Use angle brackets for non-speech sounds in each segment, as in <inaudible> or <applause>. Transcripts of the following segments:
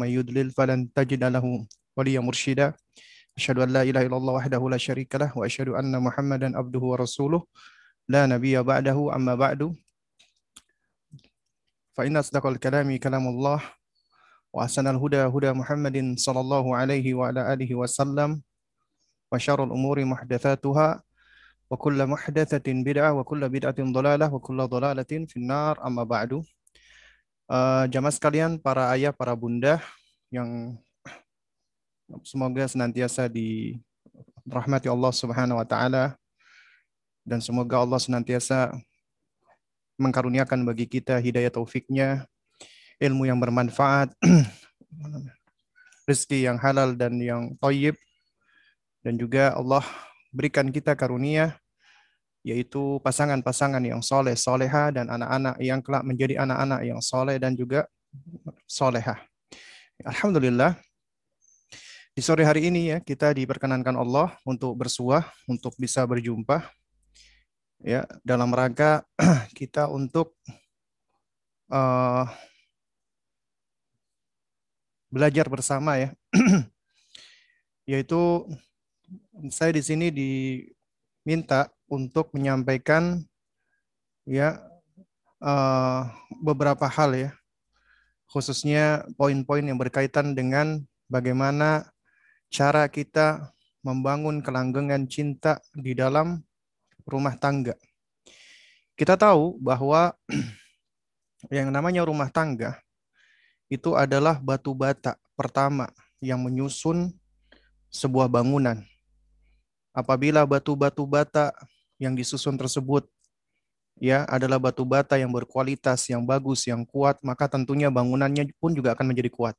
ومن يضلل فلن تجد له وليا مرشدا. أشهد أن لا إله إلا الله وحده لا شريك له وأشهد أن محمدا عبده ورسوله. لا نبي بعده أما بعد. فإن أصدق الكلام كلام الله وأحسن الهدى هدى محمد صلى الله عليه وعلى آله وسلم وشر الأمور محدثاتها وكل محدثة بدعة وكل بدعة ضلالة وكل ضلالة في النار. أما بعد. Uh, jamaah sekalian, para ayah, para bunda yang semoga senantiasa dirahmati Allah Subhanahu wa taala dan semoga Allah senantiasa mengkaruniakan bagi kita hidayah taufiknya, ilmu yang bermanfaat, <clears throat> rezeki yang halal dan yang toyib, dan juga Allah berikan kita karunia yaitu pasangan-pasangan yang soleh, soleha, dan anak-anak yang kelak menjadi anak-anak yang soleh dan juga soleha. Alhamdulillah, di sore hari ini ya kita diperkenankan Allah untuk bersuah, untuk bisa berjumpa ya dalam rangka <clears throat> kita untuk uh, belajar bersama ya, <clears throat> yaitu saya di sini diminta untuk menyampaikan ya uh, beberapa hal ya, khususnya poin-poin yang berkaitan dengan bagaimana cara kita membangun kelanggengan cinta di dalam rumah tangga. Kita tahu bahwa <clears throat> yang namanya rumah tangga itu adalah batu bata pertama yang menyusun sebuah bangunan. Apabila batu-batu bata yang disusun tersebut ya adalah batu bata yang berkualitas, yang bagus, yang kuat, maka tentunya bangunannya pun juga akan menjadi kuat.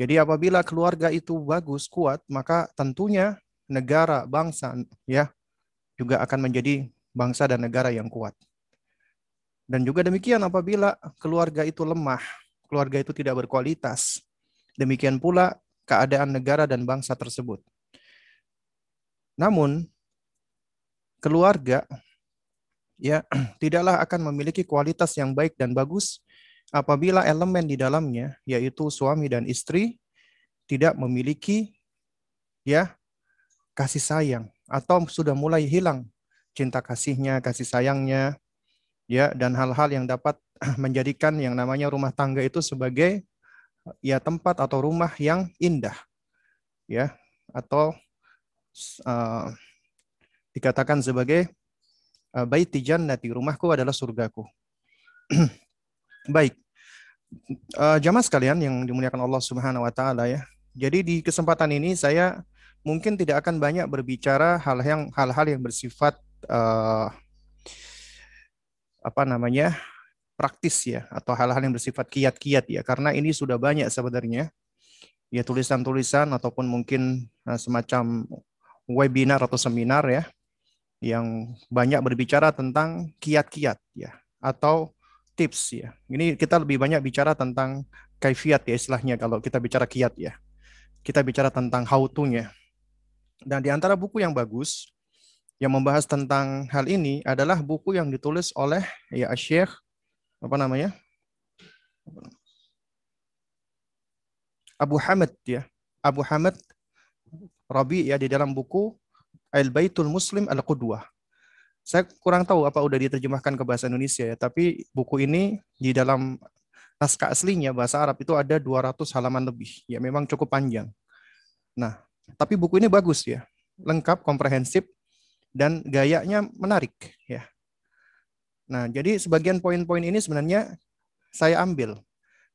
Jadi apabila keluarga itu bagus, kuat, maka tentunya negara, bangsa ya juga akan menjadi bangsa dan negara yang kuat. Dan juga demikian apabila keluarga itu lemah, keluarga itu tidak berkualitas, demikian pula keadaan negara dan bangsa tersebut. Namun keluarga ya <clears throat> tidaklah akan memiliki kualitas yang baik dan bagus apabila elemen di dalamnya yaitu suami dan istri tidak memiliki ya kasih sayang atau sudah mulai hilang cinta kasihnya, kasih sayangnya ya dan hal-hal yang dapat <clears throat> menjadikan yang namanya rumah tangga itu sebagai ya tempat atau rumah yang indah ya atau uh, dikatakan sebagai uh, baiti jannati, rumahku adalah surgaku. <clears throat> Baik. Uh, jamaah sekalian yang dimuliakan Allah Subhanahu wa taala ya. Jadi di kesempatan ini saya mungkin tidak akan banyak berbicara hal yang hal-hal yang bersifat uh, apa namanya? praktis ya atau hal-hal yang bersifat kiat-kiat ya karena ini sudah banyak sebenarnya ya tulisan-tulisan ataupun mungkin semacam webinar atau seminar ya yang banyak berbicara tentang kiat-kiat ya atau tips ya. Ini kita lebih banyak bicara tentang kaifiat ya istilahnya kalau kita bicara kiat ya. Kita bicara tentang how to-nya. Dan di antara buku yang bagus yang membahas tentang hal ini adalah buku yang ditulis oleh ya Syekh apa namanya? Abu Hamid ya. Abu Hamid Rabi ya di dalam buku Al-Baitul Muslim Al-Qudwah. Saya kurang tahu apa udah diterjemahkan ke bahasa Indonesia ya, tapi buku ini di dalam naskah aslinya bahasa Arab itu ada 200 halaman lebih. Ya memang cukup panjang. Nah, tapi buku ini bagus ya. Lengkap, komprehensif dan gayanya menarik ya. Nah, jadi sebagian poin-poin ini sebenarnya saya ambil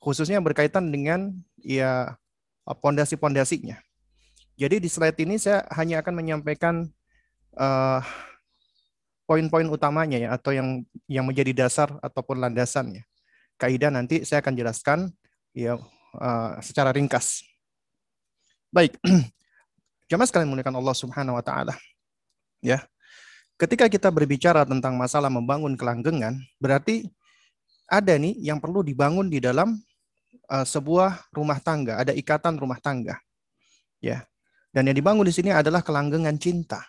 khususnya berkaitan dengan ya pondasi-pondasinya. Jadi di slide ini saya hanya akan menyampaikan uh, poin-poin utamanya ya atau yang yang menjadi dasar ataupun landasannya. Kaidah nanti saya akan jelaskan ya uh, secara ringkas. Baik. <clears throat> Jamaah sekalian muliakan Allah Subhanahu wa taala. Ya. Ketika kita berbicara tentang masalah membangun kelanggengan, berarti ada nih yang perlu dibangun di dalam uh, sebuah rumah tangga, ada ikatan rumah tangga. Ya. Dan yang dibangun di sini adalah kelanggengan cinta.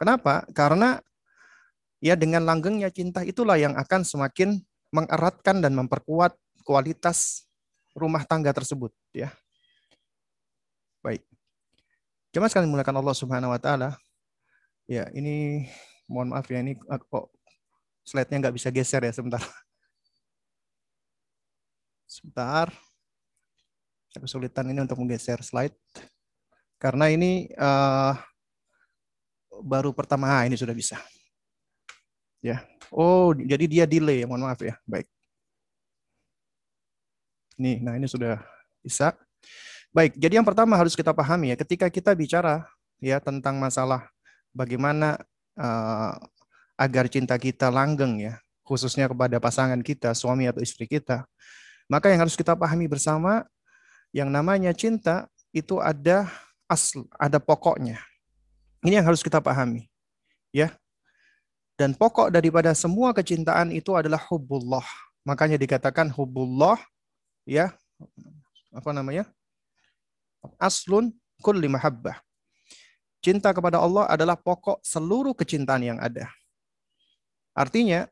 Kenapa? Karena ya dengan langgengnya cinta itulah yang akan semakin mengeratkan dan memperkuat kualitas rumah tangga tersebut ya. Baik. Jemaah sekalian mulakan Allah Subhanahu wa taala. Ya, ini mohon maaf ya ini kok slide-nya nggak bisa geser ya sebentar. Sebentar. Saya kesulitan ini untuk menggeser slide. Karena ini uh, baru pertama ah, ini sudah bisa. Ya. Oh, jadi dia delay, mohon maaf ya. Baik. Nih, nah ini sudah bisa. Baik, jadi yang pertama harus kita pahami ya, ketika kita bicara ya tentang masalah bagaimana uh, agar cinta kita langgeng ya, khususnya kepada pasangan kita, suami atau istri kita, maka yang harus kita pahami bersama yang namanya cinta itu ada asl, ada pokoknya. Ini yang harus kita pahami. Ya. Dan pokok daripada semua kecintaan itu adalah hubullah. Makanya dikatakan hubullah ya apa namanya? Aslun kulli mahabbah. Cinta kepada Allah adalah pokok seluruh kecintaan yang ada. Artinya,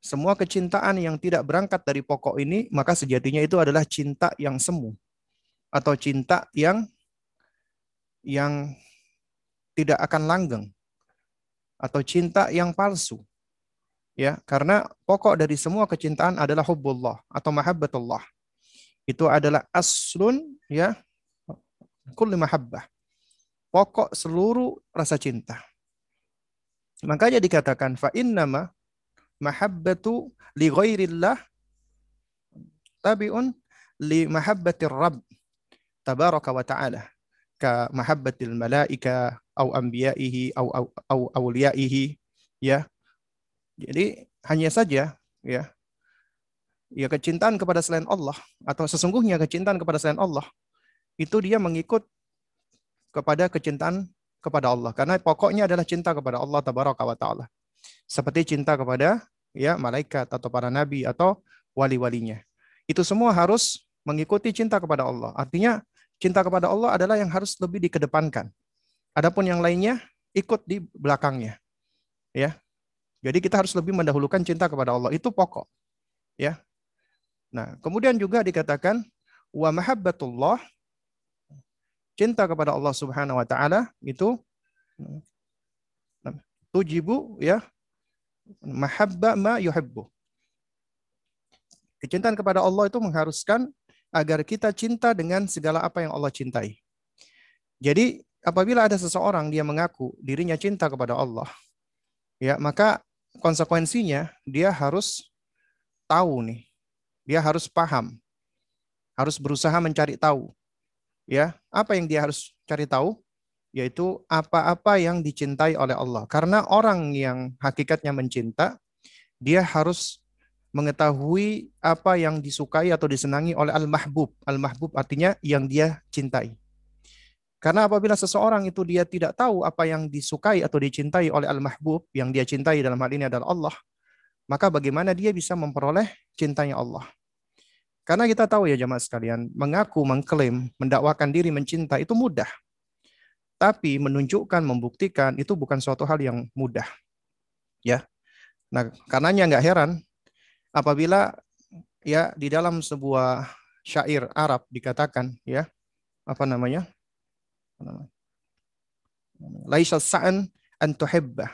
semua kecintaan yang tidak berangkat dari pokok ini, maka sejatinya itu adalah cinta yang semu atau cinta yang yang tidak akan langgeng atau cinta yang palsu. Ya, karena pokok dari semua kecintaan adalah hubbullah atau mahabbatullah. Itu adalah aslun ya kulli mahabbah. Pokok seluruh rasa cinta. Makanya dikatakan fa innama mahabbatu li ghairillah tabi'un li mahabbatir rabb tabaraka wa ta'ala ka mahabbatil malaika au anbiya'ihi au au, au ya. Jadi hanya saja ya ya kecintaan kepada selain Allah atau sesungguhnya kecintaan kepada selain Allah itu dia mengikut kepada kecintaan kepada Allah karena pokoknya adalah cinta kepada Allah tabaraka wa taala. Seperti cinta kepada ya malaikat atau para nabi atau wali-walinya. Itu semua harus mengikuti cinta kepada Allah. Artinya cinta kepada Allah adalah yang harus lebih dikedepankan. Adapun yang lainnya ikut di belakangnya. Ya. Jadi kita harus lebih mendahulukan cinta kepada Allah. Itu pokok. Ya. Nah, kemudian juga dikatakan wa mahabbatullah cinta kepada Allah Subhanahu wa taala itu tujibu ya mahabba ma yuhibbu. Kecintaan kepada Allah itu mengharuskan agar kita cinta dengan segala apa yang Allah cintai. Jadi apabila ada seseorang dia mengaku dirinya cinta kepada Allah, ya maka konsekuensinya dia harus tahu nih, dia harus paham, harus berusaha mencari tahu, ya apa yang dia harus cari tahu, yaitu apa-apa yang dicintai oleh Allah. Karena orang yang hakikatnya mencinta, dia harus mengetahui apa yang disukai atau disenangi oleh al-mahbub. Al-mahbub artinya yang dia cintai. Karena apabila seseorang itu dia tidak tahu apa yang disukai atau dicintai oleh al-mahbub, yang dia cintai dalam hal ini adalah Allah, maka bagaimana dia bisa memperoleh cintanya Allah? Karena kita tahu ya jemaah sekalian, mengaku, mengklaim, mendakwakan diri mencinta itu mudah. Tapi menunjukkan, membuktikan itu bukan suatu hal yang mudah. Ya. Nah, karenanya nggak heran apabila ya di dalam sebuah syair Arab dikatakan ya apa namanya? Laisa sa'an an tuhibba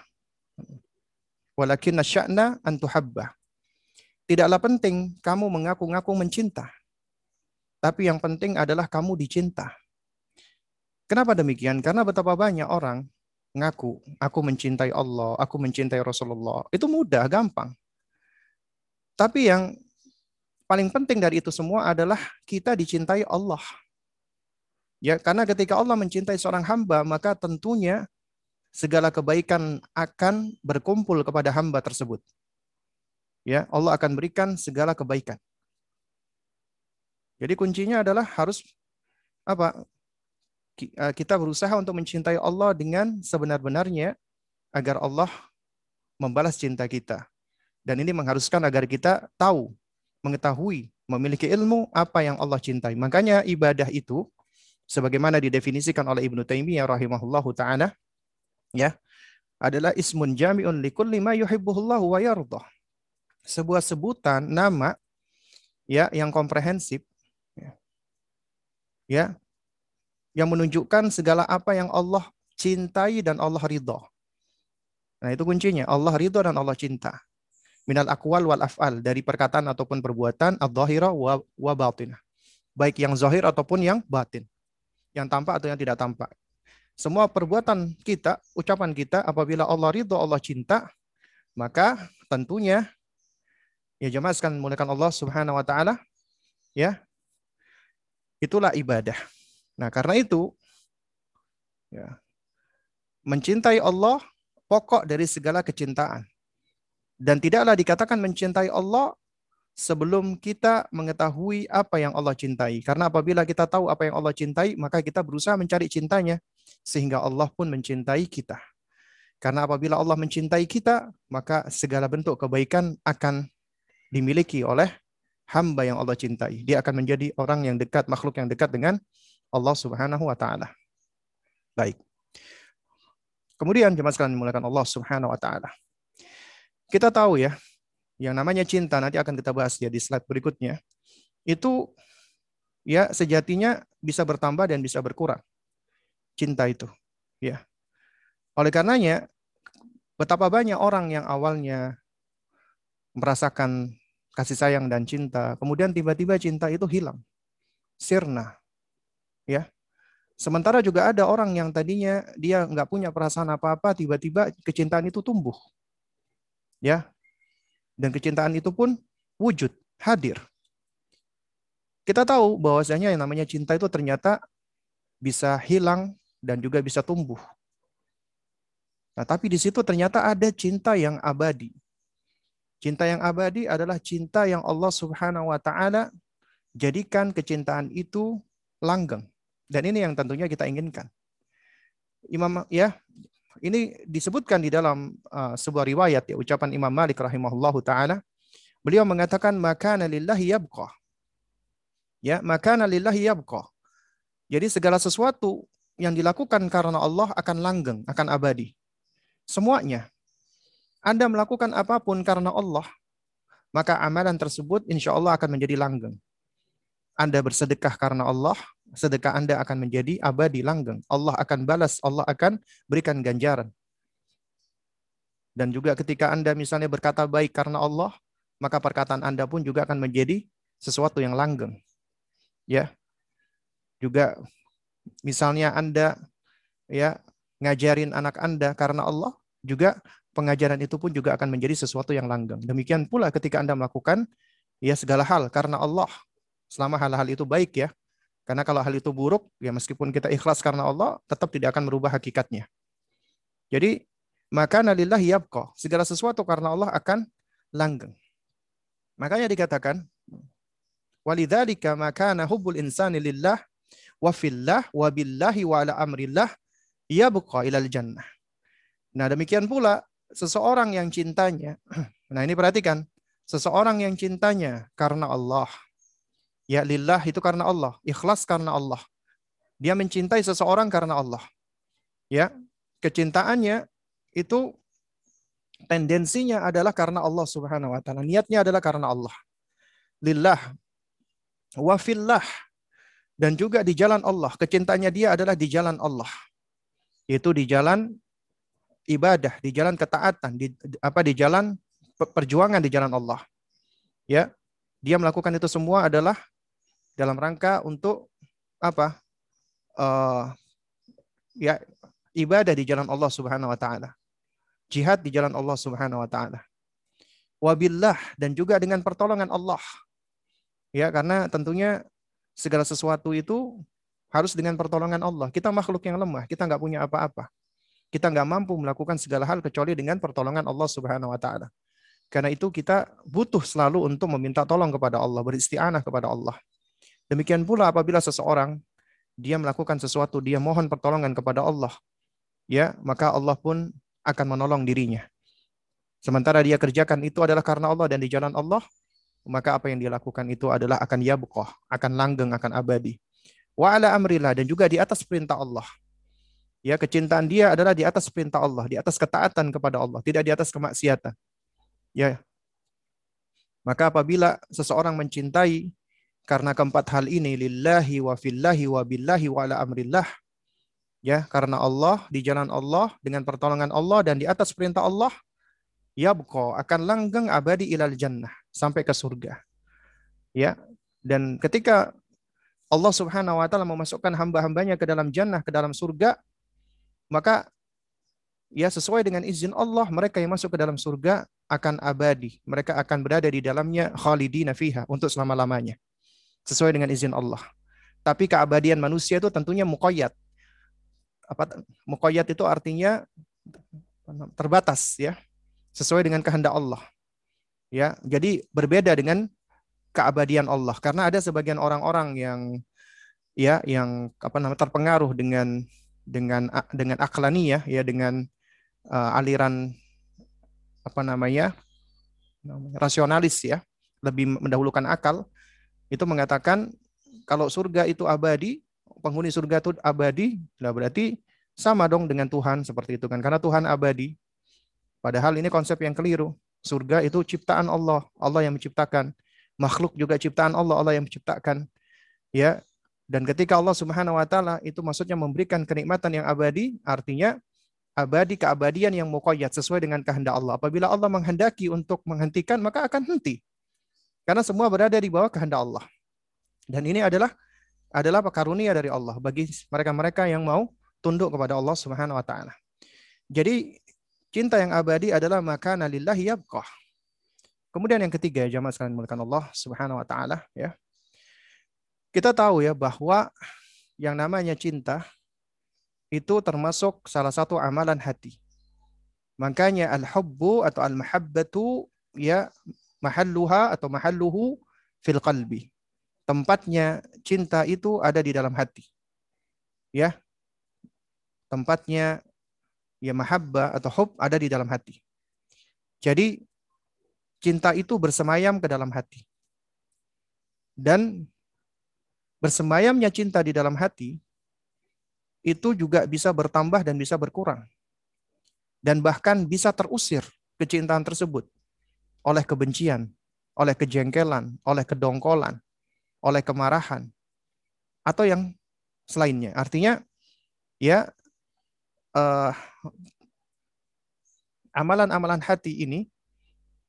walakin sya'na an tuhabba tidaklah penting kamu mengaku-ngaku mencinta. Tapi yang penting adalah kamu dicinta. Kenapa demikian? Karena betapa banyak orang ngaku aku mencintai Allah aku mencintai Rasulullah. Itu mudah gampang tapi yang paling penting dari itu semua adalah kita dicintai Allah. Ya, karena ketika Allah mencintai seorang hamba, maka tentunya segala kebaikan akan berkumpul kepada hamba tersebut. Ya, Allah akan berikan segala kebaikan. Jadi kuncinya adalah harus apa? Eh, kita berusaha untuk mencintai Allah dengan sebenar-benarnya agar Allah membalas cinta kita. Dan ini mengharuskan agar kita tahu, mengetahui, memiliki ilmu apa yang Allah cintai. Makanya ibadah itu sebagaimana didefinisikan oleh Ibnu Taimiyah rahimahullahu taala ya adalah ismun jami'un likulli ma yuhibbuhullahu wa yardah. Sebuah sebutan nama ya yang komprehensif Ya. Yang menunjukkan segala apa yang Allah cintai dan Allah ridho. Nah, itu kuncinya. Allah ridho dan Allah cinta. Minal akwal wal af'al. Dari perkataan ataupun perbuatan. Ad-dhahira wa, wa batinah. Baik yang zahir ataupun yang batin. Yang tampak atau yang tidak tampak. Semua perbuatan kita, ucapan kita, apabila Allah ridho, Allah cinta, maka tentunya ya jemaah sekalian menggunakan Allah Subhanahu wa taala ya itulah ibadah. Nah, karena itu ya mencintai Allah pokok dari segala kecintaan. Dan tidaklah dikatakan mencintai Allah sebelum kita mengetahui apa yang Allah cintai. Karena apabila kita tahu apa yang Allah cintai, maka kita berusaha mencari cintanya sehingga Allah pun mencintai kita. Karena apabila Allah mencintai kita, maka segala bentuk kebaikan akan dimiliki oleh hamba yang Allah cintai. Dia akan menjadi orang yang dekat, makhluk yang dekat dengan Allah Subhanahu wa taala. Baik. Kemudian jemaah sekalian dimulakan Allah Subhanahu wa taala. Kita tahu ya, yang namanya cinta nanti akan kita bahas ya di slide berikutnya. Itu ya sejatinya bisa bertambah dan bisa berkurang. Cinta itu, ya. Oleh karenanya, betapa banyak orang yang awalnya merasakan kasih sayang dan cinta, kemudian tiba-tiba cinta itu hilang, sirna, ya. Sementara juga ada orang yang tadinya dia nggak punya perasaan apa-apa, tiba-tiba kecintaan itu tumbuh, ya. Dan kecintaan itu pun wujud, hadir. Kita tahu bahwasanya yang namanya cinta itu ternyata bisa hilang dan juga bisa tumbuh. Nah, tapi di situ ternyata ada cinta yang abadi. Cinta yang abadi adalah cinta yang Allah Subhanahu wa taala jadikan kecintaan itu langgeng. Dan ini yang tentunya kita inginkan. Imam ya, ini disebutkan di dalam uh, sebuah riwayat ya ucapan Imam Malik rahimahullahu taala. Beliau mengatakan maka lillahi yabqa. Ya, maka lillahi yabqa. Jadi segala sesuatu yang dilakukan karena Allah akan langgeng, akan abadi. Semuanya. Anda melakukan apa pun karena Allah, maka amalan tersebut insya Allah akan menjadi langgeng. Anda bersedekah karena Allah, sedekah Anda akan menjadi abadi langgeng. Allah akan balas, Allah akan berikan ganjaran. Dan juga ketika Anda misalnya berkata baik karena Allah, maka perkataan Anda pun juga akan menjadi sesuatu yang langgeng. Ya. Juga misalnya Anda ya ngajarin anak Anda karena Allah, juga pengajaran itu pun juga akan menjadi sesuatu yang langgeng. Demikian pula ketika Anda melakukan ya segala hal karena Allah, selama hal-hal itu baik ya. Karena kalau hal itu buruk, ya meskipun kita ikhlas karena Allah, tetap tidak akan merubah hakikatnya. Jadi, maka nalillahi yabqa. Segala sesuatu karena Allah akan langgeng. Makanya dikatakan, walidzalika makana hubbul insani lillah wa fillah wa billahi wa ala amrillah yabqa ilal jannah. Nah, demikian pula seseorang yang cintanya. <clears throat> Nah, ini perhatikan. Seseorang yang cintanya karena Allah. Ya lillah itu karena Allah, ikhlas karena Allah. Dia mencintai seseorang karena Allah. Ya, kecintaannya itu tendensinya adalah karena Allah Subhanahu wa taala. Niatnya adalah karena Allah. Lillah wa fillah dan juga di jalan Allah. Kecintaannya dia adalah di jalan Allah. Itu di jalan ibadah, di jalan ketaatan, di apa di jalan perjuangan di jalan Allah. Ya. Dia melakukan itu semua adalah dalam rangka untuk apa? Uh, ya ibadah di jalan Allah Subhanahu wa taala. Jihad di jalan Allah Subhanahu wa taala. Wabillah dan juga dengan pertolongan Allah. Ya, karena tentunya segala sesuatu itu harus dengan pertolongan Allah. Kita makhluk yang lemah, kita nggak punya apa-apa. Kita nggak mampu melakukan segala hal kecuali dengan pertolongan Allah Subhanahu wa taala. Karena itu kita butuh selalu untuk meminta tolong kepada Allah, beristianah kepada Allah. Demikian pula apabila seseorang dia melakukan sesuatu, dia mohon pertolongan kepada Allah, ya, maka Allah pun akan menolong dirinya. Sementara dia kerjakan itu adalah karena Allah dan di jalan Allah, maka apa yang dia lakukan itu adalah akan yabqah, akan langgeng, akan abadi. Wa amrillah dan juga di atas perintah Allah. Ya, kecintaan dia adalah di atas perintah Allah, di atas ketaatan kepada Allah, tidak di atas kemaksiatan. Ya. Maka apabila seseorang mencintai karena keempat hal ini lillahi wa fillahi wa billahi wa ala amrillah ya karena Allah di jalan Allah dengan pertolongan Allah dan di atas perintah Allah ya akan langgeng abadi ilal jannah sampai ke surga ya. Dan ketika Allah Subhanahu wa taala memasukkan hamba-hambanya ke dalam jannah ke dalam surga maka ya sesuai dengan izin Allah mereka yang masuk ke dalam surga akan abadi. Mereka akan berada di dalamnya khalidina fiha untuk selama-lamanya sesuai dengan izin Allah. Tapi keabadian manusia itu tentunya muqayyad. Apa muqayyad itu artinya terbatas ya. Sesuai dengan kehendak Allah ya. Jadi berbeda dengan keabadian Allah. Karena ada sebagian orang-orang yang ya yang apa namanya terpengaruh dengan dengan dengan aklani ya ya dengan uh, aliran apa namanya rasionalis ya. Lebih mendahulukan akal itu mengatakan kalau surga itu abadi penghuni surga itu abadi, nah berarti sama dong dengan Tuhan seperti itu kan. Karena Tuhan abadi. Padahal ini konsep yang keliru. Surga itu ciptaan Allah, Allah yang menciptakan. Makhluk juga ciptaan Allah, Allah yang menciptakan. Ya. Dan ketika Allah Subhanahu wa taala itu maksudnya memberikan kenikmatan yang abadi, artinya abadi keabadian yang muqayyad sesuai dengan kehendak Allah. Apabila Allah menghendaki untuk menghentikan, maka akan henti. Karena semua berada di bawah kehendak Allah. Dan ini adalah adalah karunia dari Allah bagi mereka-mereka yang mau tunduk kepada Allah Subhanahu wa taala. Jadi cinta yang abadi adalah maka lillahi yabqah. Kemudian yang ketiga jamaah sekalian mulakan Allah Subhanahu wa taala ya. Kita tahu ya bahwa yang namanya cinta itu termasuk salah satu amalan hati. Makanya al-hubbu atau al-mahabbatu ya mahalluha atau mahalluhu fil qalbi tempatnya cinta itu ada di dalam hati. Ya. Tempatnya ya mahabba atau hub ada di dalam hati. Jadi cinta itu bersemayam ke dalam hati. Dan bersemayamnya cinta di dalam hati itu juga bisa bertambah dan bisa berkurang. Dan bahkan bisa terusir kecintaan tersebut oleh kebencian, oleh kejengkelan, oleh kedongkolan, oleh kemarahan atau yang selainnya. Artinya ya uh, amalan-amalan hati ini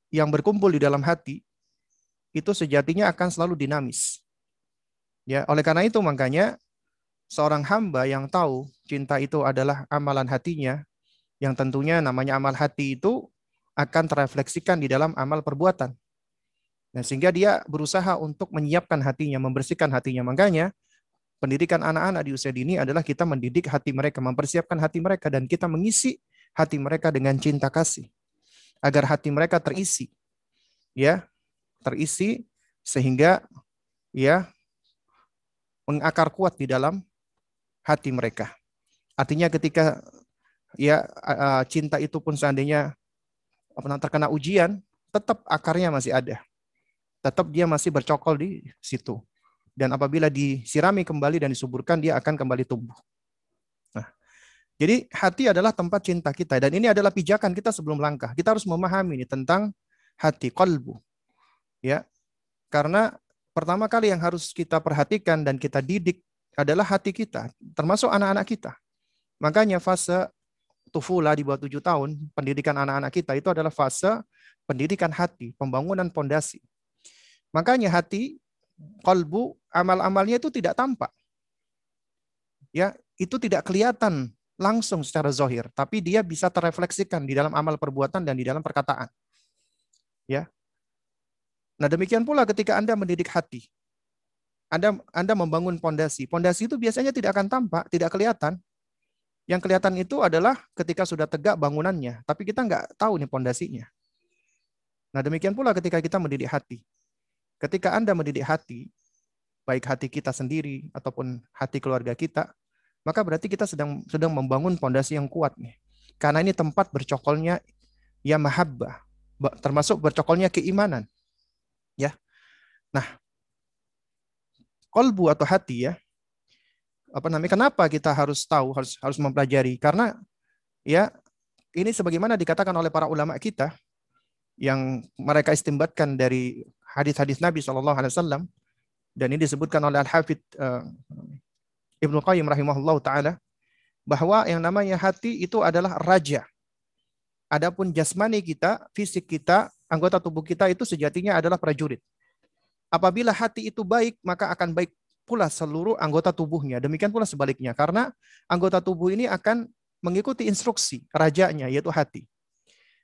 yang berkumpul di dalam hati itu sejatinya akan selalu dinamis. Ya, oleh karena itu makanya seorang hamba yang tahu cinta itu adalah amalan hatinya yang tentunya namanya amal hati itu akan terefleksikan di dalam amal perbuatan. Nah, sehingga dia berusaha untuk menyiapkan hatinya, membersihkan hatinya. Makanya pendidikan anak-anak di usia dini adalah kita mendidik hati mereka, mempersiapkan hati mereka dan kita mengisi hati mereka dengan cinta kasih agar hati mereka terisi. Ya, terisi sehingga ya mengakar kuat di dalam hati mereka. Artinya ketika ya cinta itu pun seandainya terkena ujian, tetap akarnya masih ada tetap dia masih bercokol di situ. Dan apabila disirami kembali dan disuburkan, dia akan kembali tumbuh. Nah, jadi hati adalah tempat cinta kita. Dan ini adalah pijakan kita sebelum langkah. Kita harus memahami ini tentang hati, kolbu. Ya, Karena pertama kali yang harus kita perhatikan dan kita didik adalah hati kita, termasuk anak-anak kita. Makanya fase tufula di bawah tujuh tahun, pendidikan anak-anak kita itu adalah fase pendidikan hati, pembangunan pondasi. Makanya hati, kalbu, amal-amalnya itu tidak tampak. Ya, itu tidak kelihatan langsung secara zohir, tapi dia bisa terefleksikan di dalam amal perbuatan dan di dalam perkataan. Ya. Nah, demikian pula ketika Anda mendidik hati. Anda Anda membangun pondasi. Pondasi itu biasanya tidak akan tampak, tidak kelihatan. Yang kelihatan itu adalah ketika sudah tegak bangunannya, tapi kita nggak tahu nih pondasinya. Nah, demikian pula ketika kita mendidik hati. Ketika Anda mendidik hati, baik hati kita sendiri ataupun hati keluarga kita, maka berarti kita sedang sedang membangun pondasi yang kuat nih. Karena ini tempat bercokolnya ya mahabbah, termasuk bercokolnya keimanan. Ya. Nah, kolbu atau hati ya, apa namanya? Kenapa kita harus tahu, harus harus mempelajari? Karena ya ini sebagaimana dikatakan oleh para ulama kita yang mereka istimbatkan dari hadis-hadis Nabi Wasallam Dan ini disebutkan oleh Al-Hafidh uh, Ibnu Qayyim rahimahullah taala bahwa yang namanya hati itu adalah raja. Adapun jasmani kita, fisik kita, anggota tubuh kita itu sejatinya adalah prajurit. Apabila hati itu baik, maka akan baik pula seluruh anggota tubuhnya. Demikian pula sebaliknya, karena anggota tubuh ini akan mengikuti instruksi rajanya, yaitu hati.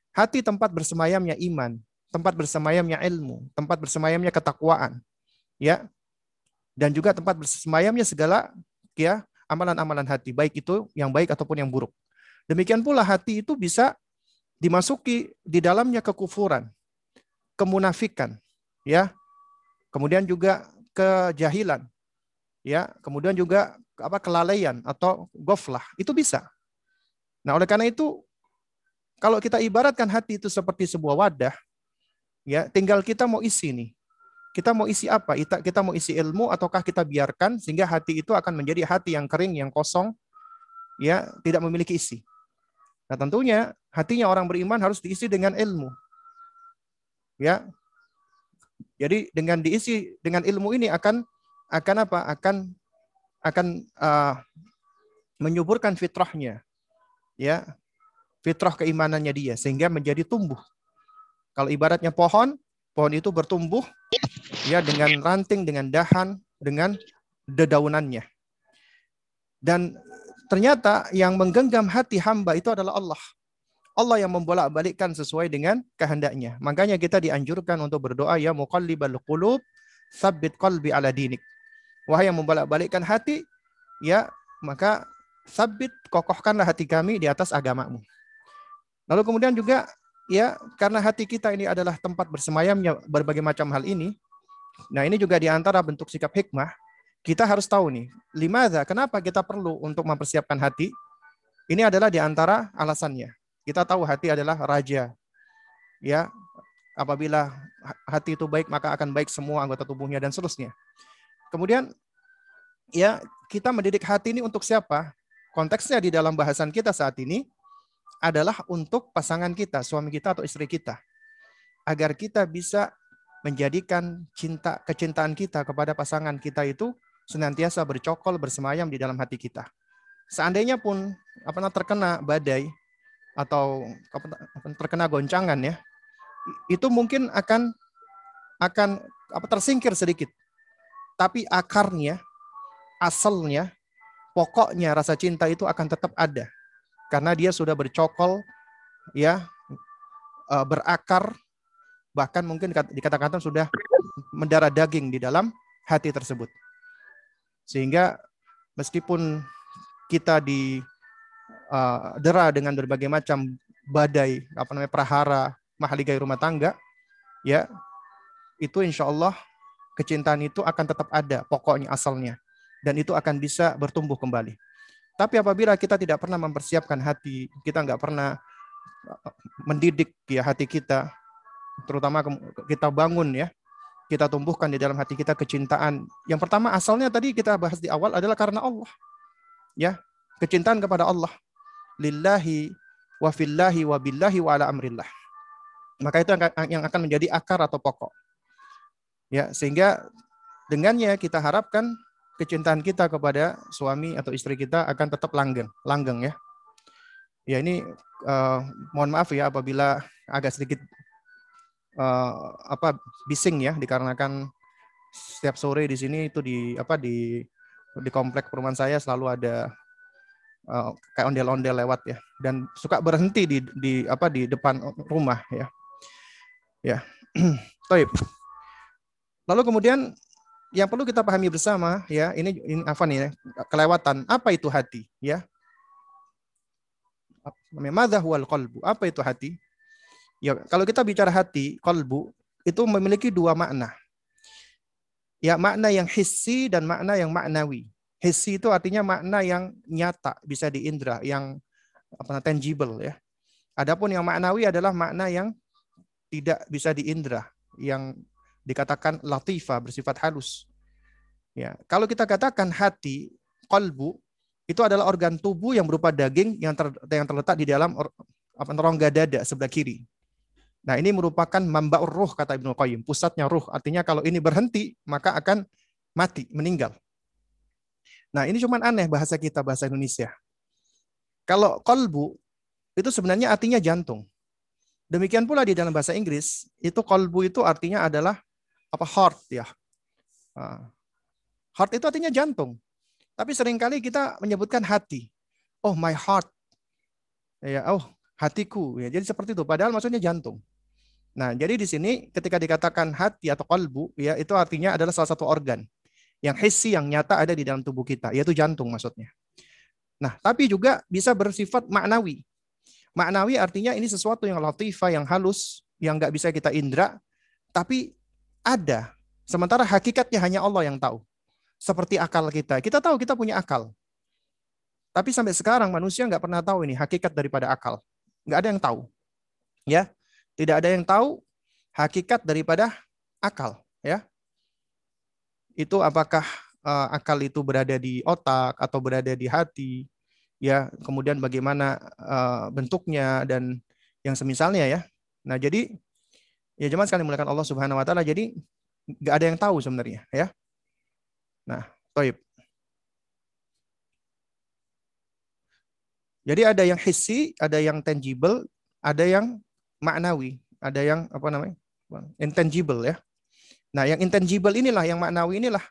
Hati tempat bersemayamnya iman, tempat bersemayamnya ilmu, tempat bersemayamnya ketakwaan, ya, dan juga tempat bersemayamnya segala ya amalan-amalan hati, baik itu yang baik ataupun yang buruk. Demikian pula hati itu bisa dimasuki di dalamnya kekufuran, kemunafikan, ya. Kemudian juga kejahilan, ya. Kemudian juga apa kelalaian atau goflah, itu bisa. Nah, oleh karena itu kalau kita ibaratkan hati itu seperti sebuah wadah, ya tinggal kita mau isi nih. Kita mau isi apa? Kita, kita mau isi ilmu ataukah kita biarkan sehingga hati itu akan menjadi hati yang kering, yang kosong, ya tidak memiliki isi. Nah tentunya hatinya orang beriman harus diisi dengan ilmu. Ya, jadi dengan diisi dengan ilmu ini akan akan apa? Akan akan uh, menyuburkan fitrahnya, ya fitrah keimanannya dia sehingga menjadi tumbuh. Kalau ibaratnya pohon, pohon itu bertumbuh ya dengan ranting, dengan dahan, dengan dedaunannya. Dan ternyata yang menggenggam hati hamba itu adalah Allah. Allah yang membolak-balikkan sesuai dengan kehendaknya. Makanya kita dianjurkan untuk berdoa ya muqallibal qulub sabbit qalbi ala dinik. Wahai yang membolak-balikkan hati, ya maka sabit kokohkanlah hati kami di atas agamamu. Lalu kemudian juga ya karena hati kita ini adalah tempat bersemayamnya berbagai macam hal ini. Nah ini juga di antara bentuk sikap hikmah. Kita harus tahu nih, limadha, kenapa kita perlu untuk mempersiapkan hati? Ini adalah di antara alasannya. Kita tahu hati adalah raja. Ya, apabila hati itu baik maka akan baik semua anggota tubuhnya dan seterusnya. Kemudian ya kita mendidik hati ini untuk siapa? Konteksnya di dalam bahasan kita saat ini adalah untuk pasangan kita, suami kita atau istri kita. Agar kita bisa menjadikan cinta kecintaan kita kepada pasangan kita itu senantiasa bercokol bersemayam di dalam hati kita. Seandainya pun apa terkena badai atau terkena goncangan ya, itu mungkin akan akan apa tersingkir sedikit. Tapi akarnya, asalnya, pokoknya rasa cinta itu akan tetap ada karena dia sudah bercokol ya eh, berakar bahkan mungkin dikatakan sudah mendarah daging di dalam hati tersebut. Sehingga meskipun kita di uh, dera dengan berbagai macam badai, apa namanya prahara, mahaligai rumah tangga, ya itu insya Allah kecintaan itu akan tetap ada pokoknya asalnya dan itu akan bisa bertumbuh kembali. Tapi apabila kita tidak pernah mempersiapkan hati, kita nggak pernah uh, mendidik ya hati kita, terutama kita bangun ya, kita tumbuhkan di dalam hati kita kecintaan. Yang pertama asalnya tadi kita bahas di awal adalah karena Allah. Ya, kecintaan kepada Allah. Lillahi wa fillahi wa billahi wa ala amrillah. Maka itu yang akan menjadi akar atau pokok. Ya, sehingga dengannya kita harapkan kecintaan kita kepada suami atau istri kita akan tetap langgeng, langgeng ya. Ya ini uh, mohon maaf ya apabila agak sedikit uh, apa bising ya dikarenakan setiap sore di sini itu di apa di di komplek perumahan saya selalu ada uh, kayak ondel-ondel lewat ya dan suka berhenti di di apa di depan rumah ya. Ya. <clears throat> Taib. Lalu kemudian yang perlu kita pahami bersama ya ini ini apa nih ya, kelewatan apa itu hati ya? Mada huwal qalbu apa itu hati? Ya kalau kita bicara hati kolbu itu memiliki dua makna. Ya makna yang hissi dan makna yang maknawi. Hissi itu artinya makna yang nyata bisa diindra yang apa tangible ya. Adapun yang maknawi adalah makna yang tidak bisa diindra yang dikatakan latifa bersifat halus. Ya, kalau kita katakan hati, kolbu itu adalah organ tubuh yang berupa daging yang ter, yang terletak di dalam apa rongga dada sebelah kiri. Nah, ini merupakan mambaur ruh kata Ibnu Qayyim, pusatnya ruh. Artinya kalau ini berhenti, maka akan mati, meninggal. Nah, ini cuman aneh bahasa kita bahasa Indonesia. Kalau kolbu itu sebenarnya artinya jantung. Demikian pula di dalam bahasa Inggris, itu kolbu itu artinya adalah apa heart ya. Ah. Heart itu artinya jantung. Tapi sering kali kita menyebutkan hati. Oh, my heart. Ya, oh, hatiku. Ya, jadi seperti itu. Padahal maksudnya jantung. Nah, jadi di sini ketika dikatakan hati atau kolbu, ya itu artinya adalah salah satu organ yang hissi yang nyata ada di dalam tubuh kita, yaitu jantung maksudnya. Nah, tapi juga bisa bersifat maknawi. Maknawi artinya ini sesuatu yang latifah, yang halus, yang nggak bisa kita indra, tapi ada. Sementara hakikatnya hanya Allah yang tahu. Seperti akal kita. Kita tahu kita punya akal. Tapi sampai sekarang manusia nggak pernah tahu ini hakikat daripada akal. Nggak ada yang tahu. Ya, tidak ada yang tahu hakikat daripada akal, ya. Itu apakah uh, akal itu berada di otak atau berada di hati, ya. Kemudian bagaimana uh, bentuknya dan yang semisalnya ya. Nah, jadi ya jemaah sekali mulakan Allah Subhanahu wa taala. Jadi nggak ada yang tahu sebenarnya, ya. Nah, toib. Jadi ada yang hissi, ada yang tangible, ada yang maknawi, ada yang apa namanya? intangible ya. Nah, yang intangible inilah yang maknawi inilah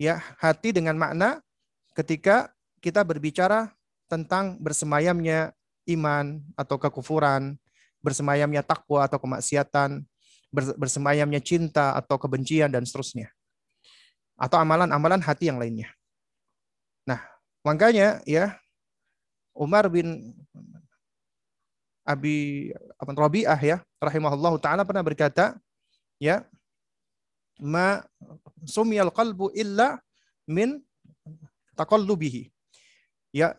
ya hati dengan makna ketika kita berbicara tentang bersemayamnya iman atau kekufuran, bersemayamnya takwa atau kemaksiatan, bersemayamnya cinta atau kebencian dan seterusnya. Atau amalan-amalan hati yang lainnya. Nah, makanya ya Umar bin Abi apa Rabi'ah ya rahimahullahu taala pernah berkata ya ma sumiyal qalbu illa min taqallubihi. Ya,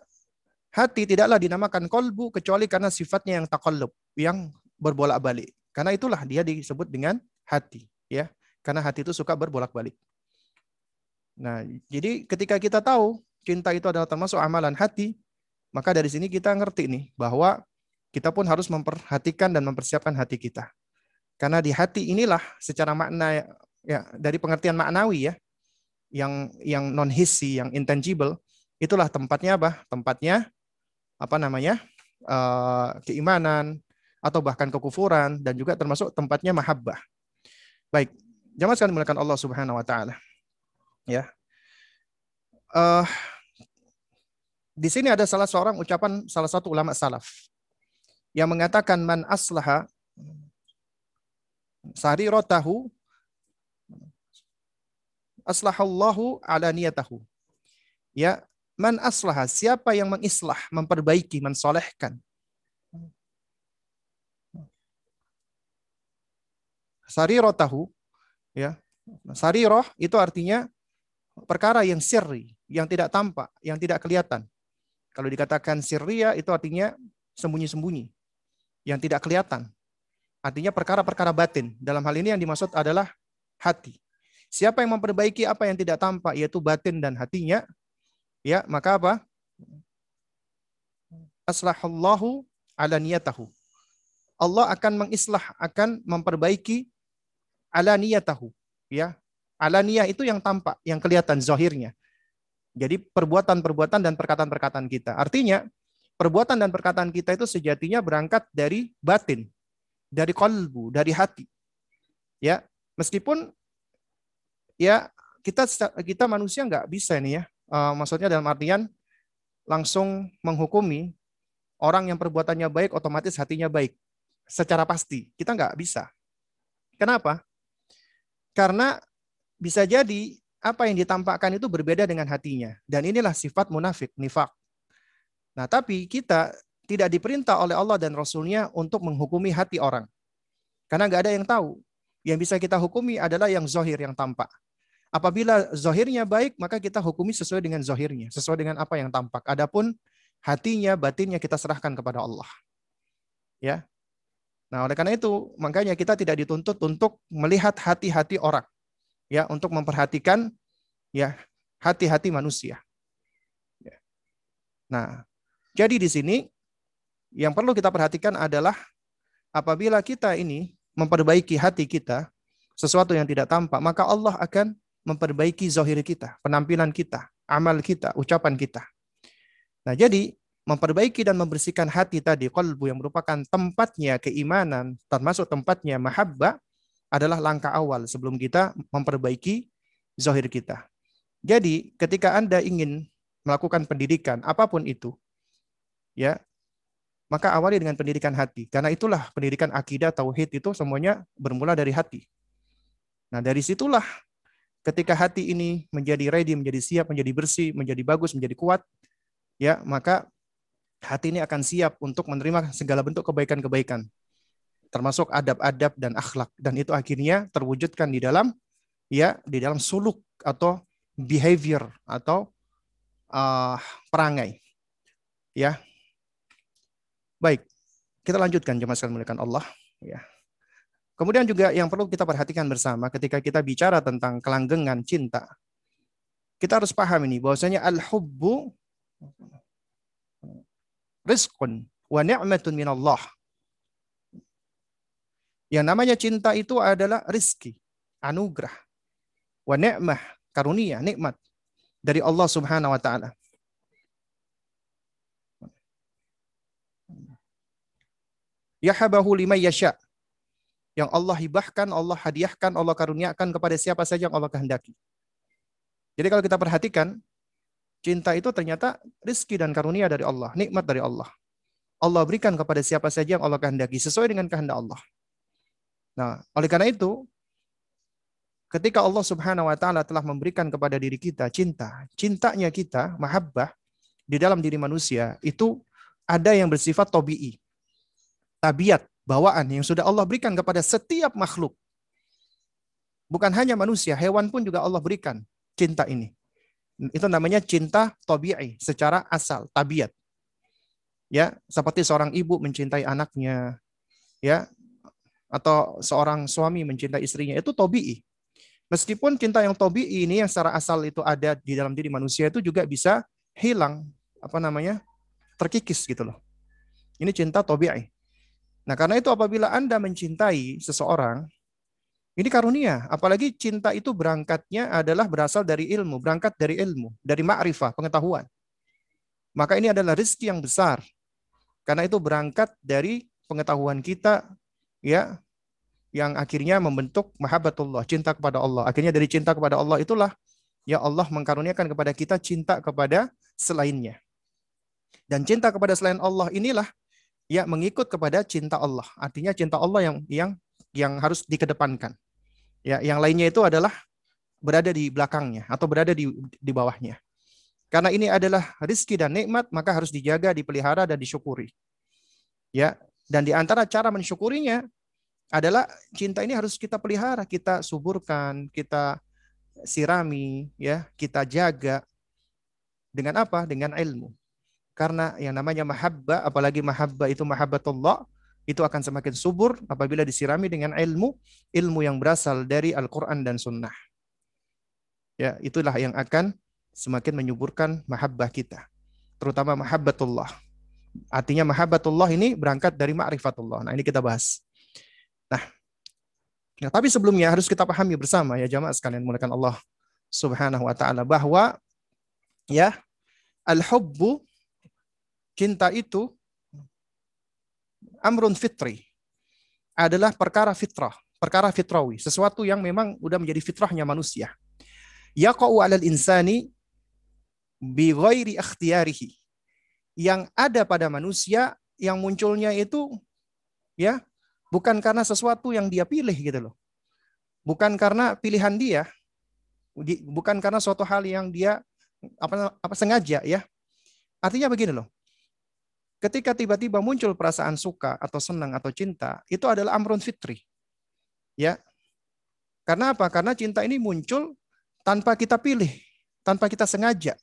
hati tidaklah dinamakan kolbu kecuali karena sifatnya yang takallub, yang berbolak-balik. Karena itulah dia disebut dengan hati, ya. Karena hati itu suka berbolak-balik. Nah, jadi ketika kita tahu cinta itu adalah termasuk amalan hati, maka dari sini kita ngerti nih bahwa kita pun harus memperhatikan dan mempersiapkan hati kita. Karena di hati inilah secara makna ya dari pengertian maknawi ya yang yang non hissi, yang intangible, itulah tempatnya apa? Tempatnya apa namanya? Uh, keimanan atau bahkan kekufuran dan juga termasuk tempatnya mahabbah. Baik, jamaah sekalian mulakan Allah Subhanahu wa taala. Ya. Uh, di sini ada salah seorang ucapan salah satu ulama salaf yang mengatakan man aslaha sariratahu aslahallahu ala niyatahu. Ya, man aslaha, siapa yang mengislah, memperbaiki, mensolehkan. Sariratahu, ya. Sariroh itu artinya perkara yang sirri, yang tidak tampak, yang tidak kelihatan. Kalau dikatakan sirria itu artinya sembunyi-sembunyi yang tidak kelihatan. Artinya perkara-perkara batin. Dalam hal ini yang dimaksud adalah hati. Siapa yang memperbaiki apa yang tidak tampak yaitu batin dan hatinya, ya maka apa? Aslahallahu ala niyatahu. Allah akan mengislah, akan memperbaiki ala niyatahu. Ya, ala niyah itu yang tampak, yang kelihatan zahirnya. Jadi perbuatan-perbuatan dan perkataan-perkataan kita. Artinya perbuatan dan perkataan kita itu sejatinya berangkat dari batin, dari kolbu, dari hati. Ya, meskipun ya kita kita manusia nggak bisa nih ya, uh, maksudnya dalam artian langsung menghukumi orang yang perbuatannya baik otomatis hatinya baik secara pasti kita nggak bisa. Kenapa? Karena bisa jadi apa yang ditampakkan itu berbeda dengan hatinya dan inilah sifat munafik, nifak. Nah, tapi kita tidak diperintah oleh Allah dan Rasulnya untuk menghukumi hati orang. Karena nggak ada yang tahu. Yang bisa kita hukumi adalah yang zohir, yang tampak. Apabila zohirnya baik, maka kita hukumi sesuai dengan zohirnya, sesuai dengan apa yang tampak. Adapun hatinya, batinnya kita serahkan kepada Allah. Ya. Nah, oleh karena itu, makanya kita tidak dituntut untuk melihat hati-hati orang. Ya, untuk memperhatikan ya hati-hati manusia. Ya. Nah, jadi di sini yang perlu kita perhatikan adalah apabila kita ini memperbaiki hati kita, sesuatu yang tidak tampak, maka Allah akan memperbaiki zahir kita, penampilan kita, amal kita, ucapan kita. Nah, jadi memperbaiki dan membersihkan hati tadi, kalbu yang merupakan tempatnya keimanan, termasuk tempatnya mahabbah, adalah langkah awal sebelum kita memperbaiki zahir kita. Jadi, ketika Anda ingin melakukan pendidikan apa pun itu, ya, maka awali dengan pendidikan hati. Karena itulah pendidikan akidah, tauhid itu semuanya bermula dari hati. Nah, dari situlah ketika hati ini menjadi ready, menjadi siap, menjadi bersih, menjadi bagus, menjadi kuat, ya, maka hati ini akan siap untuk menerima segala bentuk kebaikan-kebaikan termasuk adab-adab dan akhlak dan itu akhirnya terwujudkan di dalam ya di dalam suluk atau behavior atau uh, perangai. Ya. Baik. Kita lanjutkan jemaah sekalian muliakan Allah, ya. Kemudian juga yang perlu kita perhatikan bersama ketika kita bicara tentang kelanggengan cinta. Kita harus paham ini bahwasanya al-hubbu rizqun wa ni'matun min Allah. Yang namanya cinta itu adalah rizki, anugerah, wa ni'mah, karunia, nikmat dari Allah Subhanahu wa taala. Yahabahu liman yasha. Yang Allah hibahkan, Allah hadiahkan, Allah karuniakan kepada siapa saja yang Allah kehendaki. Jadi kalau kita perhatikan, cinta itu ternyata rizki dan karunia dari Allah, nikmat dari Allah. Allah berikan kepada siapa saja yang Allah kehendaki sesuai dengan kehendak Allah. Nah, oleh karena itu, ketika Allah Subhanahu wa taala telah memberikan kepada diri kita cinta, cintanya kita, mahabbah di dalam diri manusia itu ada yang bersifat tobi'i. Tabiat, bawaan yang sudah Allah berikan kepada setiap makhluk. Bukan hanya manusia, hewan pun juga Allah berikan cinta ini. Itu namanya cinta tobi'i secara asal, tabiat. Ya, seperti seorang ibu mencintai anaknya, ya, atau seorang suami mencintai istrinya itu tobi'i. Meskipun cinta yang tobi ini yang secara asal itu ada di dalam diri manusia itu juga bisa hilang apa namanya terkikis gitu loh. Ini cinta tobi'i. Nah karena itu apabila anda mencintai seseorang ini karunia. Apalagi cinta itu berangkatnya adalah berasal dari ilmu, berangkat dari ilmu, dari ma'rifah, pengetahuan. Maka ini adalah rezeki yang besar. Karena itu berangkat dari pengetahuan kita ya yang akhirnya membentuk mahabbatullah, cinta kepada Allah. Akhirnya dari cinta kepada Allah itulah ya Allah mengkaruniakan kepada kita cinta kepada selainnya. Dan cinta kepada selain Allah inilah ya mengikut kepada cinta Allah. Artinya cinta Allah yang yang yang harus dikedepankan. Ya, yang lainnya itu adalah berada di belakangnya atau berada di di bawahnya. Karena ini adalah rizki dan nikmat, maka harus dijaga, dipelihara dan disyukuri. Ya, dan di antara cara mensyukurinya adalah cinta ini harus kita pelihara, kita suburkan, kita sirami, ya, kita jaga dengan apa? Dengan ilmu. Karena yang namanya mahabbah, apalagi mahabbah itu mahabbatullah, itu akan semakin subur apabila disirami dengan ilmu, ilmu yang berasal dari Al-Quran dan Sunnah. Ya, itulah yang akan semakin menyuburkan mahabbah kita. Terutama mahabbatullah. Artinya mahabbatullah ini berangkat dari ma'rifatullah. Nah, ini kita bahas. Nah, ya, tapi sebelumnya harus kita pahami bersama ya jamaah sekalian mulakan Allah Subhanahu wa taala bahwa ya al-hubbu cinta itu amrun fitri adalah perkara fitrah, perkara fitrawi, sesuatu yang memang udah menjadi fitrahnya manusia. Yaqa'u 'alal insani bi ghairi ikhtiyarihi. Yang ada pada manusia yang munculnya itu ya Bukan karena sesuatu yang dia pilih gitu loh. Bukan karena pilihan dia. Bukan karena suatu hal yang dia apa apa sengaja ya. Artinya begini loh. Ketika tiba-tiba muncul perasaan suka atau senang atau cinta, itu adalah amrun fitri. Ya. Karena apa? Karena cinta ini muncul tanpa kita pilih, tanpa kita sengaja.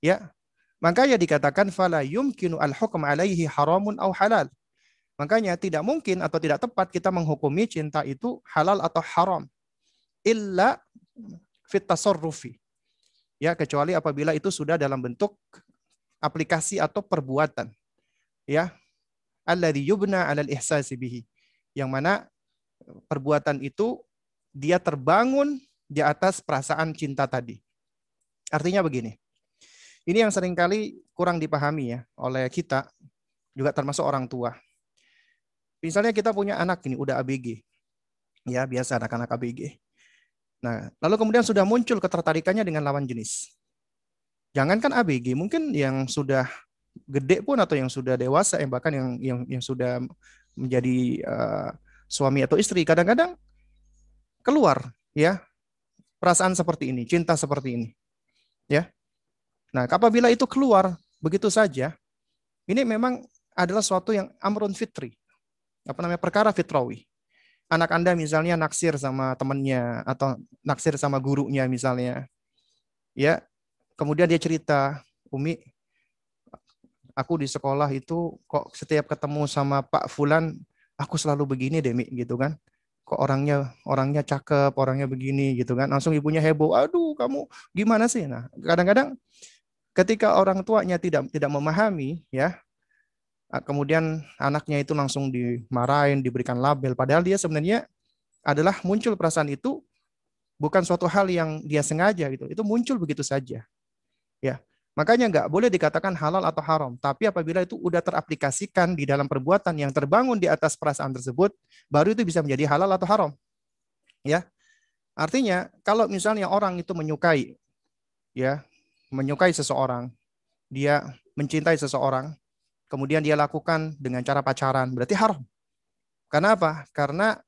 Ya. Makanya dikatakan fala yumkinu al-hukm alaihi haramun au halal. Makanya tidak mungkin atau tidak tepat kita menghukumi cinta itu halal atau haram. Illa fit tasarrufi. Ya, kecuali apabila itu sudah dalam bentuk aplikasi atau perbuatan. Ya. Alladhi yubna 'alal ihsasi bihi. Yang mana perbuatan itu dia terbangun di atas perasaan cinta tadi. Artinya begini. Ini yang sering kali kurang dipahami ya oleh kita, juga termasuk orang tua. Misalnya kita punya anak ini udah ABG. Ya, biasa anak-anak ABG. Nah, lalu kemudian sudah muncul ketertarikannya dengan lawan jenis. Jangankan ABG, mungkin yang sudah gede pun atau yang sudah dewasa, yang bahkan yang yang yang sudah menjadi uh, suami atau istri, kadang-kadang keluar ya perasaan seperti ini, cinta seperti ini. Ya. Nah, apabila itu keluar begitu saja, ini memang adalah suatu yang amrun fitri. Apa namanya? perkara fitrawi. Anak Anda misalnya naksir sama temannya atau naksir sama gurunya misalnya. Ya. Kemudian dia cerita, "Umi, aku di sekolah itu kok setiap ketemu sama Pak Fulan, aku selalu begini deh, Mi, gitu kan kok orangnya orangnya cakep, orangnya begini gitu kan. Langsung ibunya heboh, aduh kamu gimana sih? Nah, kadang-kadang ketika orang tuanya tidak tidak memahami ya, kemudian anaknya itu langsung dimarahin, diberikan label padahal dia sebenarnya adalah muncul perasaan itu bukan suatu hal yang dia sengaja gitu. Itu muncul begitu saja. Ya. Makanya nggak boleh dikatakan halal atau haram. Tapi apabila itu udah teraplikasikan di dalam perbuatan yang terbangun di atas perasaan tersebut, baru itu bisa menjadi halal atau haram. Ya. Artinya kalau misalnya orang itu menyukai ya, menyukai seseorang, dia mencintai seseorang, kemudian dia lakukan dengan cara pacaran, berarti haram. Karena apa? Karena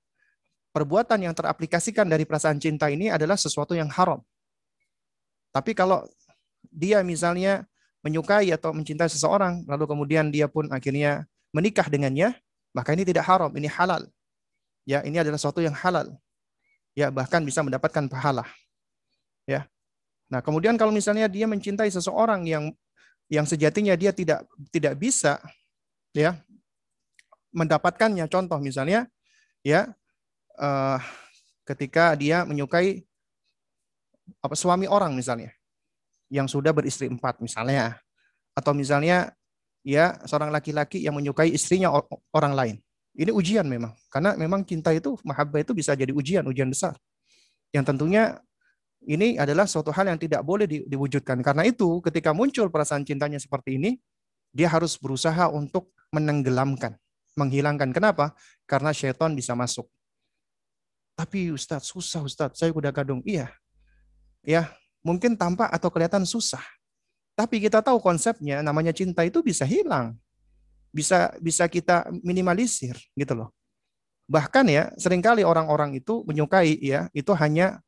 perbuatan yang teraplikasikan dari perasaan cinta ini adalah sesuatu yang haram. Tapi kalau dia misalnya menyukai atau mencintai seseorang, lalu kemudian dia pun akhirnya menikah dengannya, maka ini tidak haram, ini halal. Ya, ini adalah sesuatu yang halal. Ya, bahkan bisa mendapatkan pahala. Ya. Nah, kemudian kalau misalnya dia mencintai seseorang yang yang sejatinya dia tidak tidak bisa ya mendapatkannya contoh misalnya ya uh, ketika dia menyukai apa suami orang misalnya yang sudah beristri empat misalnya. Atau misalnya ya seorang laki-laki yang menyukai istrinya orang lain. Ini ujian memang. Karena memang cinta itu, mahabbah itu bisa jadi ujian, ujian besar. Yang tentunya ini adalah suatu hal yang tidak boleh di, diwujudkan. Karena itu ketika muncul perasaan cintanya seperti ini, dia harus berusaha untuk menenggelamkan, menghilangkan. Kenapa? Karena syaitan bisa masuk. Tapi Ustadz, susah Ustadz, saya udah kadung. Iya, ya mungkin tampak atau kelihatan susah. Tapi kita tahu konsepnya namanya cinta itu bisa hilang. Bisa bisa kita minimalisir gitu loh. Bahkan ya sering kali orang-orang itu menyukai ya itu hanya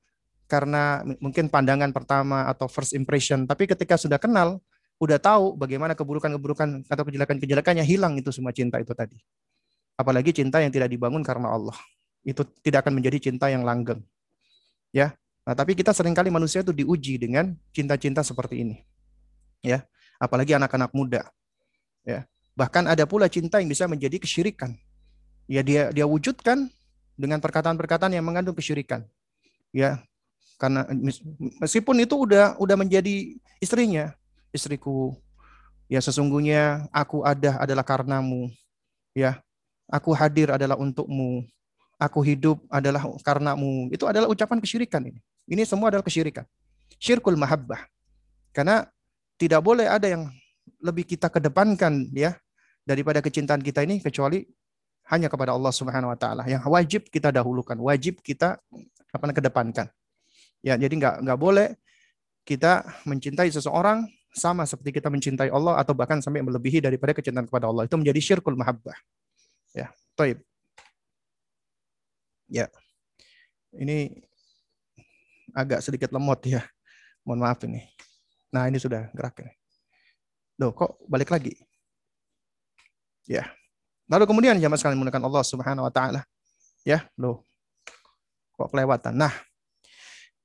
karena mungkin pandangan pertama atau first impression, tapi ketika sudah kenal, udah tahu bagaimana keburukan-keburukan atau kejelekan-kejelekannya hilang itu semua cinta itu tadi. Apalagi cinta yang tidak dibangun karena Allah. Itu tidak akan menjadi cinta yang langgeng. Ya, Nah, tapi kita sering kali manusia itu diuji dengan cinta-cinta seperti ini. Ya, apalagi anak-anak muda. Ya. Bahkan ada pula cinta yang bisa menjadi kesyirikan. Ya, dia dia wujudkan dengan perkataan-perkataan yang mengandung kesyirikan. Ya. Karena meskipun itu udah udah menjadi istrinya, istriku. Ya, sesungguhnya aku ada adalah karenamu. Ya. Aku hadir adalah untukmu. Aku hidup adalah karenamu. Itu adalah ucapan kesyirikan ini. Ini semua adalah kesyirikan. Syirkul mahabbah. Karena tidak boleh ada yang lebih kita kedepankan ya daripada kecintaan kita ini kecuali hanya kepada Allah Subhanahu wa taala yang wajib kita dahulukan, wajib kita apa kedepankan. Ya, jadi nggak nggak boleh kita mencintai seseorang sama seperti kita mencintai Allah atau bahkan sampai melebihi daripada kecintaan kepada Allah. Itu menjadi syirkul mahabbah. Ya, taib. Ya. Ini agak sedikit lemot ya. Mohon maaf ini. Nah, ini sudah gerak ini. Loh, kok balik lagi? Ya. Lalu kemudian jamaah sekalian menggunakan Allah Subhanahu wa taala. Ya, loh. Kok kelewatan. Nah,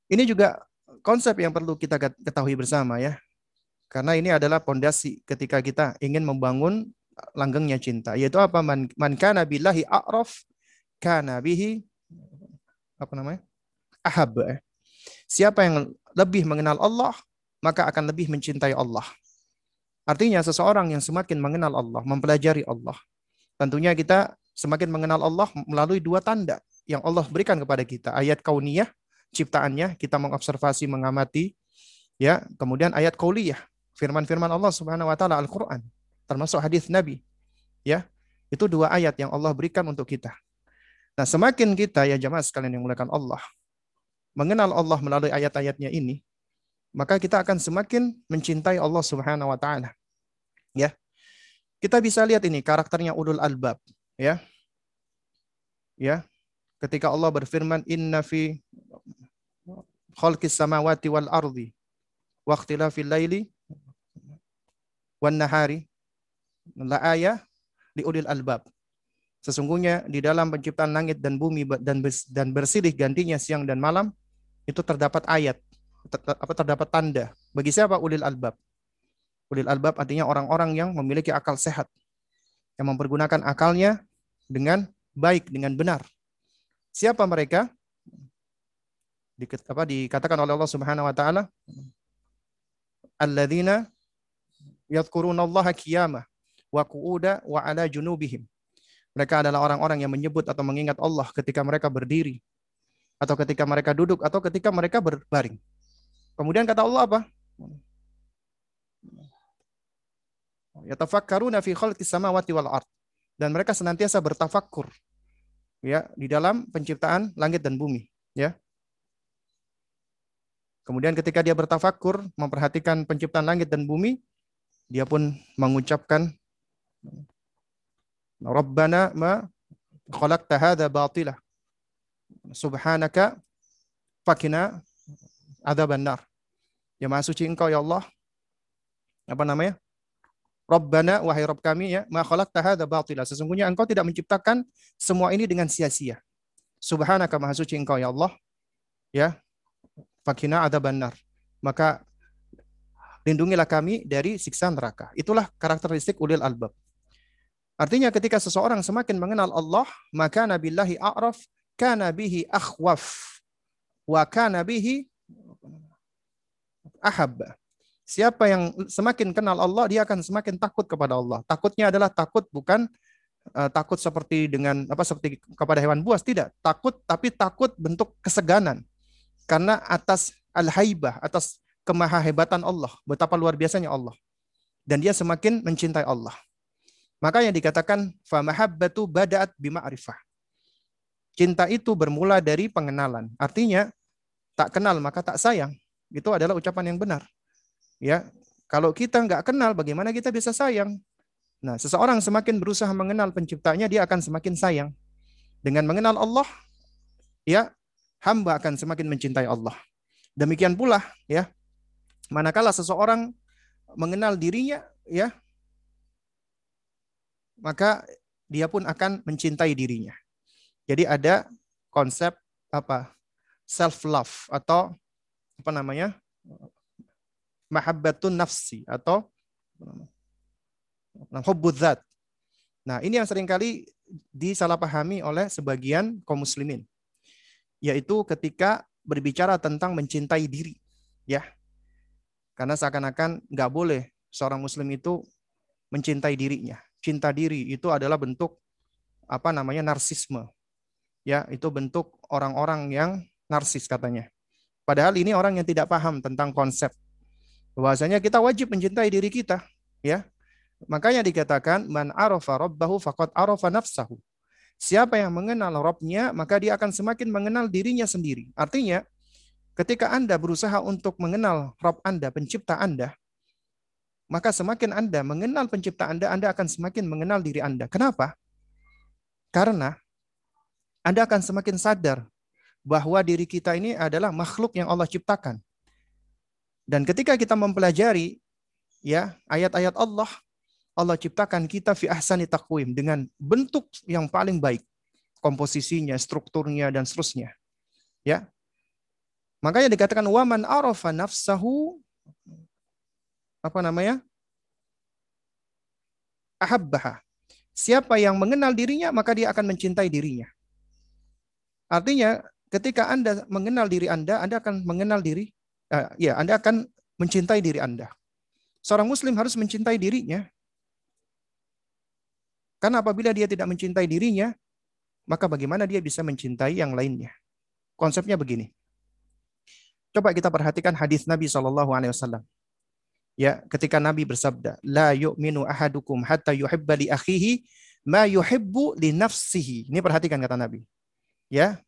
ini juga konsep yang perlu kita ketahui bersama ya. Karena ini adalah pondasi ketika kita ingin membangun langgengnya cinta, yaitu apa? Man, man kana billahi a'raf kana bihi apa namanya? ahab. Eh. Siapa yang lebih mengenal Allah, maka akan lebih mencintai Allah. Artinya seseorang yang semakin mengenal Allah, mempelajari Allah. Tentunya kita semakin mengenal Allah melalui dua tanda yang Allah berikan kepada kita. Ayat kauniyah ciptaannya, kita mengobservasi, mengamati, ya. Kemudian ayat qauliyah, firman-firman Allah Subhanahu wa taala Al-Qur'an, termasuk hadis Nabi. Ya. Itu dua ayat yang Allah berikan untuk kita. Nah, semakin kita ya jemaah sekalian yang mulakan Allah mengenal Allah melalui ayat-ayatnya ini, maka kita akan semakin mencintai Allah Subhanahu wa taala. Ya. Kita bisa lihat ini karakternya ulul albab, ya. Ya. Ketika Allah berfirman inna fi khalqis samawati wal ardi wa ikhtilafil laili wan nahari la ayah li ulil albab. Sesungguhnya di dalam penciptaan langit dan bumi dan dan bersilih gantinya siang dan malam itu terdapat ayat apa terdapat tanda bagi siapa ulil albab. Ulil albab artinya orang-orang yang memiliki akal sehat yang mempergunakan akalnya dengan baik dengan benar. Siapa mereka? Di, apa dikatakan oleh Allah Subhanahu wa taala alladzina yadhkurunallaha qiyamah wa qu'uda wa ala junubihim mereka adalah orang-orang yang menyebut atau mengingat Allah ketika mereka berdiri atau ketika mereka duduk atau ketika mereka berbaring. Kemudian kata Allah apa? Yatafakkaruna fi khalqis samawati wal ard. Dan mereka senantiasa bertafakkur ya di dalam penciptaan langit dan bumi, ya. Kemudian ketika dia bertafakkur, memperhatikan penciptaan langit dan bumi, dia pun mengucapkan Rabbana ma khalaqta hadha batila. Subhanaka fakina adzaban nar. Ya Maha Suci Engkau ya Allah. Apa namanya? Rabbana wahai Rabb kami ya, ma khalaqta hadza batila. Sesungguhnya Engkau tidak menciptakan semua ini dengan sia-sia. Subhanaka Maha Suci Engkau ya Allah. Ya. Fakina adzaban nar. Maka lindungilah kami dari siksa neraka. Itulah karakteristik ulil albab. Artinya ketika seseorang semakin mengenal Allah, maka nabillahi a'raf, kana bihi akhwaf, wa kana bihi ahab. Siapa yang semakin kenal Allah, dia akan semakin takut kepada Allah. Takutnya adalah takut bukan uh, takut seperti dengan apa seperti kepada hewan buas, tidak. Takut tapi takut bentuk keseganan. Karena atas al-haibah, atas kemahahebatan Allah, betapa luar biasanya Allah. Dan dia semakin mencintai Allah. Maka yang dikatakan famahabbatu bada'at bima'rifah. Cinta itu bermula dari pengenalan. Artinya tak kenal maka tak sayang. Itu adalah ucapan yang benar. Ya, kalau kita nggak kenal bagaimana kita bisa sayang? Nah, seseorang semakin berusaha mengenal penciptanya, dia akan semakin sayang. Dengan mengenal Allah, ya, hamba akan semakin mencintai Allah. Demikian pula, ya, manakala seseorang mengenal dirinya, ya, maka dia pun akan mencintai dirinya. Jadi ada konsep apa? self love atau apa namanya? mahabbatun nafsi atau hubbud Nah, ini yang sering kali disalahpahami oleh sebagian kaum muslimin. Yaitu ketika berbicara tentang mencintai diri. Ya. Karena seakan-akan nggak boleh seorang muslim itu mencintai dirinya cinta diri itu adalah bentuk apa namanya narsisme. Ya, itu bentuk orang-orang yang narsis katanya. Padahal ini orang yang tidak paham tentang konsep bahwasanya kita wajib mencintai diri kita, ya. Makanya dikatakan man arafa rabbahu faqad arafa nafsahu. Siapa yang mengenal Robnya, maka dia akan semakin mengenal dirinya sendiri. Artinya, ketika Anda berusaha untuk mengenal Rob Anda, pencipta Anda, maka semakin Anda mengenal pencipta Anda, Anda akan semakin mengenal diri Anda. Kenapa? Karena Anda akan semakin sadar bahwa diri kita ini adalah makhluk yang Allah ciptakan. Dan ketika kita mempelajari ya ayat-ayat Allah, Allah ciptakan kita fi ahsani taqwim dengan bentuk yang paling baik, komposisinya, strukturnya dan seterusnya. Ya. Makanya dikatakan waman arafa nafsahu apa namanya? Ahabbaha. Siapa yang mengenal dirinya, maka dia akan mencintai dirinya. Artinya, ketika Anda mengenal diri Anda, Anda akan mengenal diri, uh, ya, Anda akan mencintai diri Anda. Seorang Muslim harus mencintai dirinya. Karena apabila dia tidak mencintai dirinya, maka bagaimana dia bisa mencintai yang lainnya? Konsepnya begini. Coba kita perhatikan hadis Nabi Shallallahu Alaihi Wasallam. Ya, ketika Nabi bersabda, "La yu'minu ahadukum hatta yuhibba li akhihi ma yuhibbu li nafsihi." Ini perhatikan kata Nabi. Ya.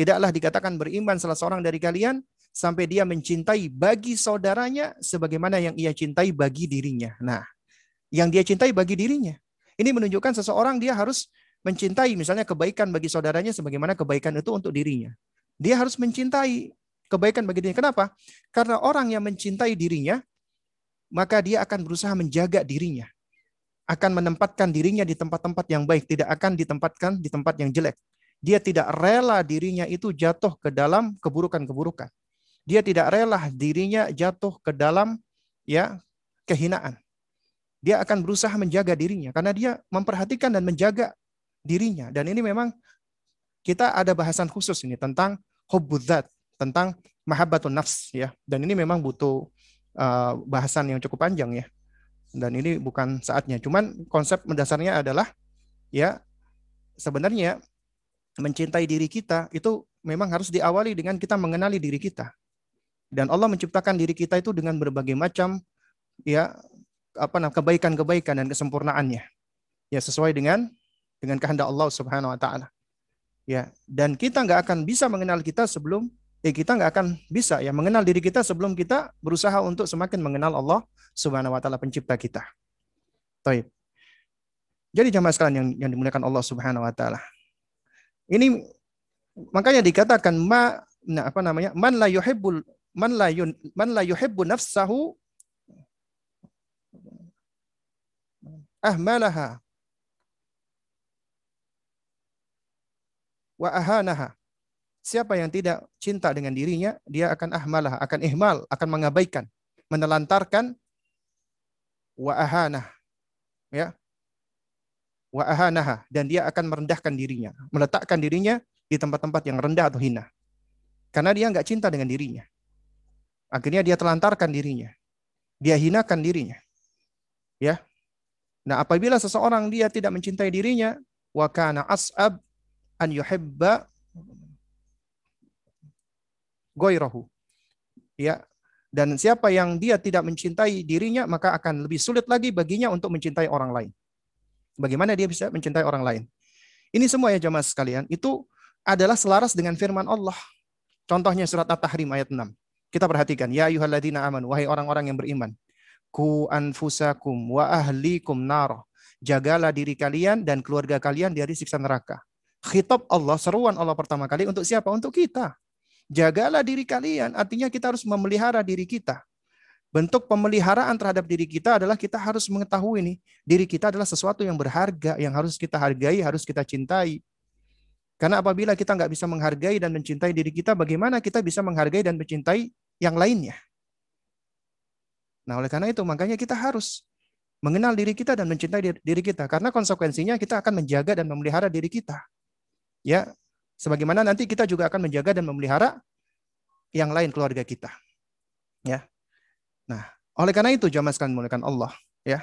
Tidaklah dikatakan beriman salah seorang dari kalian sampai dia mencintai bagi saudaranya sebagaimana yang ia cintai bagi dirinya. Nah, yang dia cintai bagi dirinya. Ini menunjukkan seseorang dia harus mencintai misalnya kebaikan bagi saudaranya sebagaimana kebaikan itu untuk dirinya. Dia harus mencintai kebaikan bagi dirinya. Kenapa? Karena orang yang mencintai dirinya, maka dia akan berusaha menjaga dirinya. Akan menempatkan dirinya di tempat-tempat yang baik, tidak akan ditempatkan di tempat yang jelek. Dia tidak rela dirinya itu jatuh ke dalam keburukan-keburukan. Dia tidak rela dirinya jatuh ke dalam ya kehinaan. Dia akan berusaha menjaga dirinya karena dia memperhatikan dan menjaga dirinya. Dan ini memang kita ada bahasan khusus ini tentang hubbudzat, tentang mahabbatun nafs ya. Dan ini memang butuh uh, bahasan yang cukup panjang ya. Dan ini bukan saatnya. Cuman konsep mendasarnya adalah ya sebenarnya mencintai diri kita itu memang harus diawali dengan kita mengenali diri kita. Dan Allah menciptakan diri kita itu dengan berbagai macam ya apa namanya kebaikan-kebaikan dan kesempurnaannya. Ya sesuai dengan dengan kehendak Allah Subhanahu wa taala. Ya, dan kita nggak akan bisa mengenal kita sebelum eh kita nggak akan bisa ya mengenal diri kita sebelum kita berusaha untuk semakin mengenal Allah Subhanahu wa taala pencipta kita. Taib. Jadi jamaah sekalian yang yang dimuliakan Allah Subhanahu wa taala. Ini makanya dikatakan ma nah apa namanya? man la yuhibbul man la yun, man la yuhibbu nafsahu ahmalaha wa ahanaha. Siapa yang tidak cinta dengan dirinya, dia akan ahmalah, akan ihmal, akan mengabaikan, menelantarkan wa ahanah. Ya. Wa ahanaha dan dia akan merendahkan dirinya, meletakkan dirinya di tempat-tempat yang rendah atau hina. Karena dia nggak cinta dengan dirinya. Akhirnya dia telantarkan dirinya. Dia hinakan dirinya. Ya. Nah, apabila seseorang dia tidak mencintai dirinya, wa kana as'ab an yuhibba goirahu. Ya. Dan siapa yang dia tidak mencintai dirinya, maka akan lebih sulit lagi baginya untuk mencintai orang lain. Bagaimana dia bisa mencintai orang lain? Ini semua ya jamaah sekalian, itu adalah selaras dengan firman Allah. Contohnya surat At-Tahrim ayat 6. Kita perhatikan, ya ayyuhalladzina aman, wahai orang-orang yang beriman. Ku anfusakum wa ahlikum nar. Jagalah diri kalian dan keluarga kalian dari siksa neraka. Khitab Allah, seruan Allah pertama kali untuk siapa? Untuk kita. Jagalah diri kalian, artinya kita harus memelihara diri kita. Bentuk pemeliharaan terhadap diri kita adalah kita harus mengetahui nih, diri kita adalah sesuatu yang berharga, yang harus kita hargai, harus kita cintai. Karena apabila kita nggak bisa menghargai dan mencintai diri kita, bagaimana kita bisa menghargai dan mencintai yang lainnya. Nah, oleh karena itu makanya kita harus mengenal diri kita dan mencintai diri kita karena konsekuensinya kita akan menjaga dan memelihara diri kita. Ya, sebagaimana nanti kita juga akan menjaga dan memelihara yang lain keluarga kita. Ya. Nah, oleh karena itu jamaah sekalian memuliakan Allah, ya.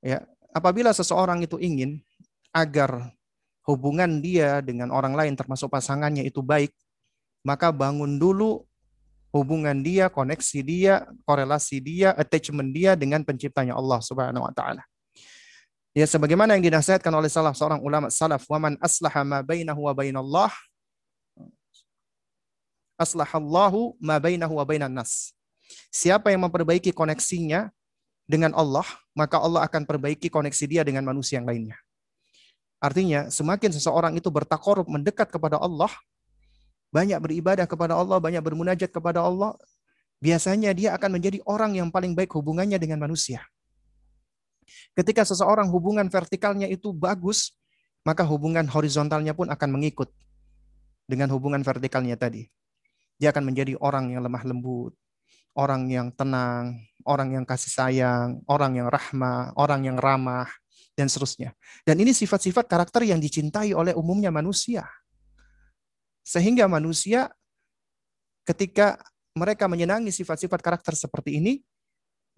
Ya, apabila seseorang itu ingin agar hubungan dia dengan orang lain termasuk pasangannya itu baik, maka bangun dulu hubungan dia, koneksi dia, korelasi dia, attachment dia dengan penciptanya Allah Subhanahu wa taala. Ya sebagaimana yang dinasihatkan oleh salah seorang ulama salaf, "Wa man aslaha ma bainahu wa bainallah aslahallahu ma bainahu wa bainan nas." Siapa yang memperbaiki koneksinya dengan Allah, maka Allah akan perbaiki koneksi dia dengan manusia yang lainnya. Artinya, semakin seseorang itu bertakorup mendekat kepada Allah, banyak beribadah kepada Allah, banyak bermunajat kepada Allah, biasanya dia akan menjadi orang yang paling baik hubungannya dengan manusia. Ketika seseorang hubungan vertikalnya itu bagus, maka hubungan horizontalnya pun akan mengikut dengan hubungan vertikalnya tadi. Dia akan menjadi orang yang lemah lembut, orang yang tenang, orang yang kasih sayang, orang yang rahmah, orang yang ramah, dan seterusnya. Dan ini sifat-sifat karakter yang dicintai oleh umumnya manusia. Sehingga manusia ketika mereka menyenangi sifat-sifat karakter seperti ini,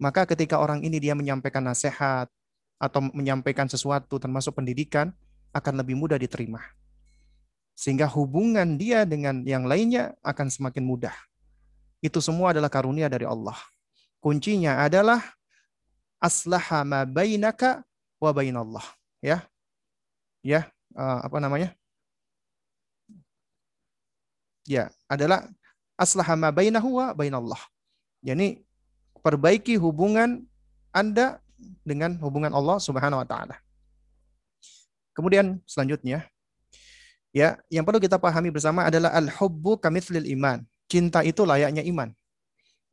maka ketika orang ini dia menyampaikan nasihat atau menyampaikan sesuatu termasuk pendidikan akan lebih mudah diterima. Sehingga hubungan dia dengan yang lainnya akan semakin mudah. Itu semua adalah karunia dari Allah. Kuncinya adalah aslaha ma bainaka wa bainallah. Ya. Ya, uh, apa namanya? Ya, adalah aslaha ma bainahu wa bainallah. Jadi perbaiki hubungan Anda dengan hubungan Allah Subhanahu wa taala. Kemudian selanjutnya ya, yang perlu kita pahami bersama adalah al-hubbu kamithlil iman. Cinta itu layaknya iman.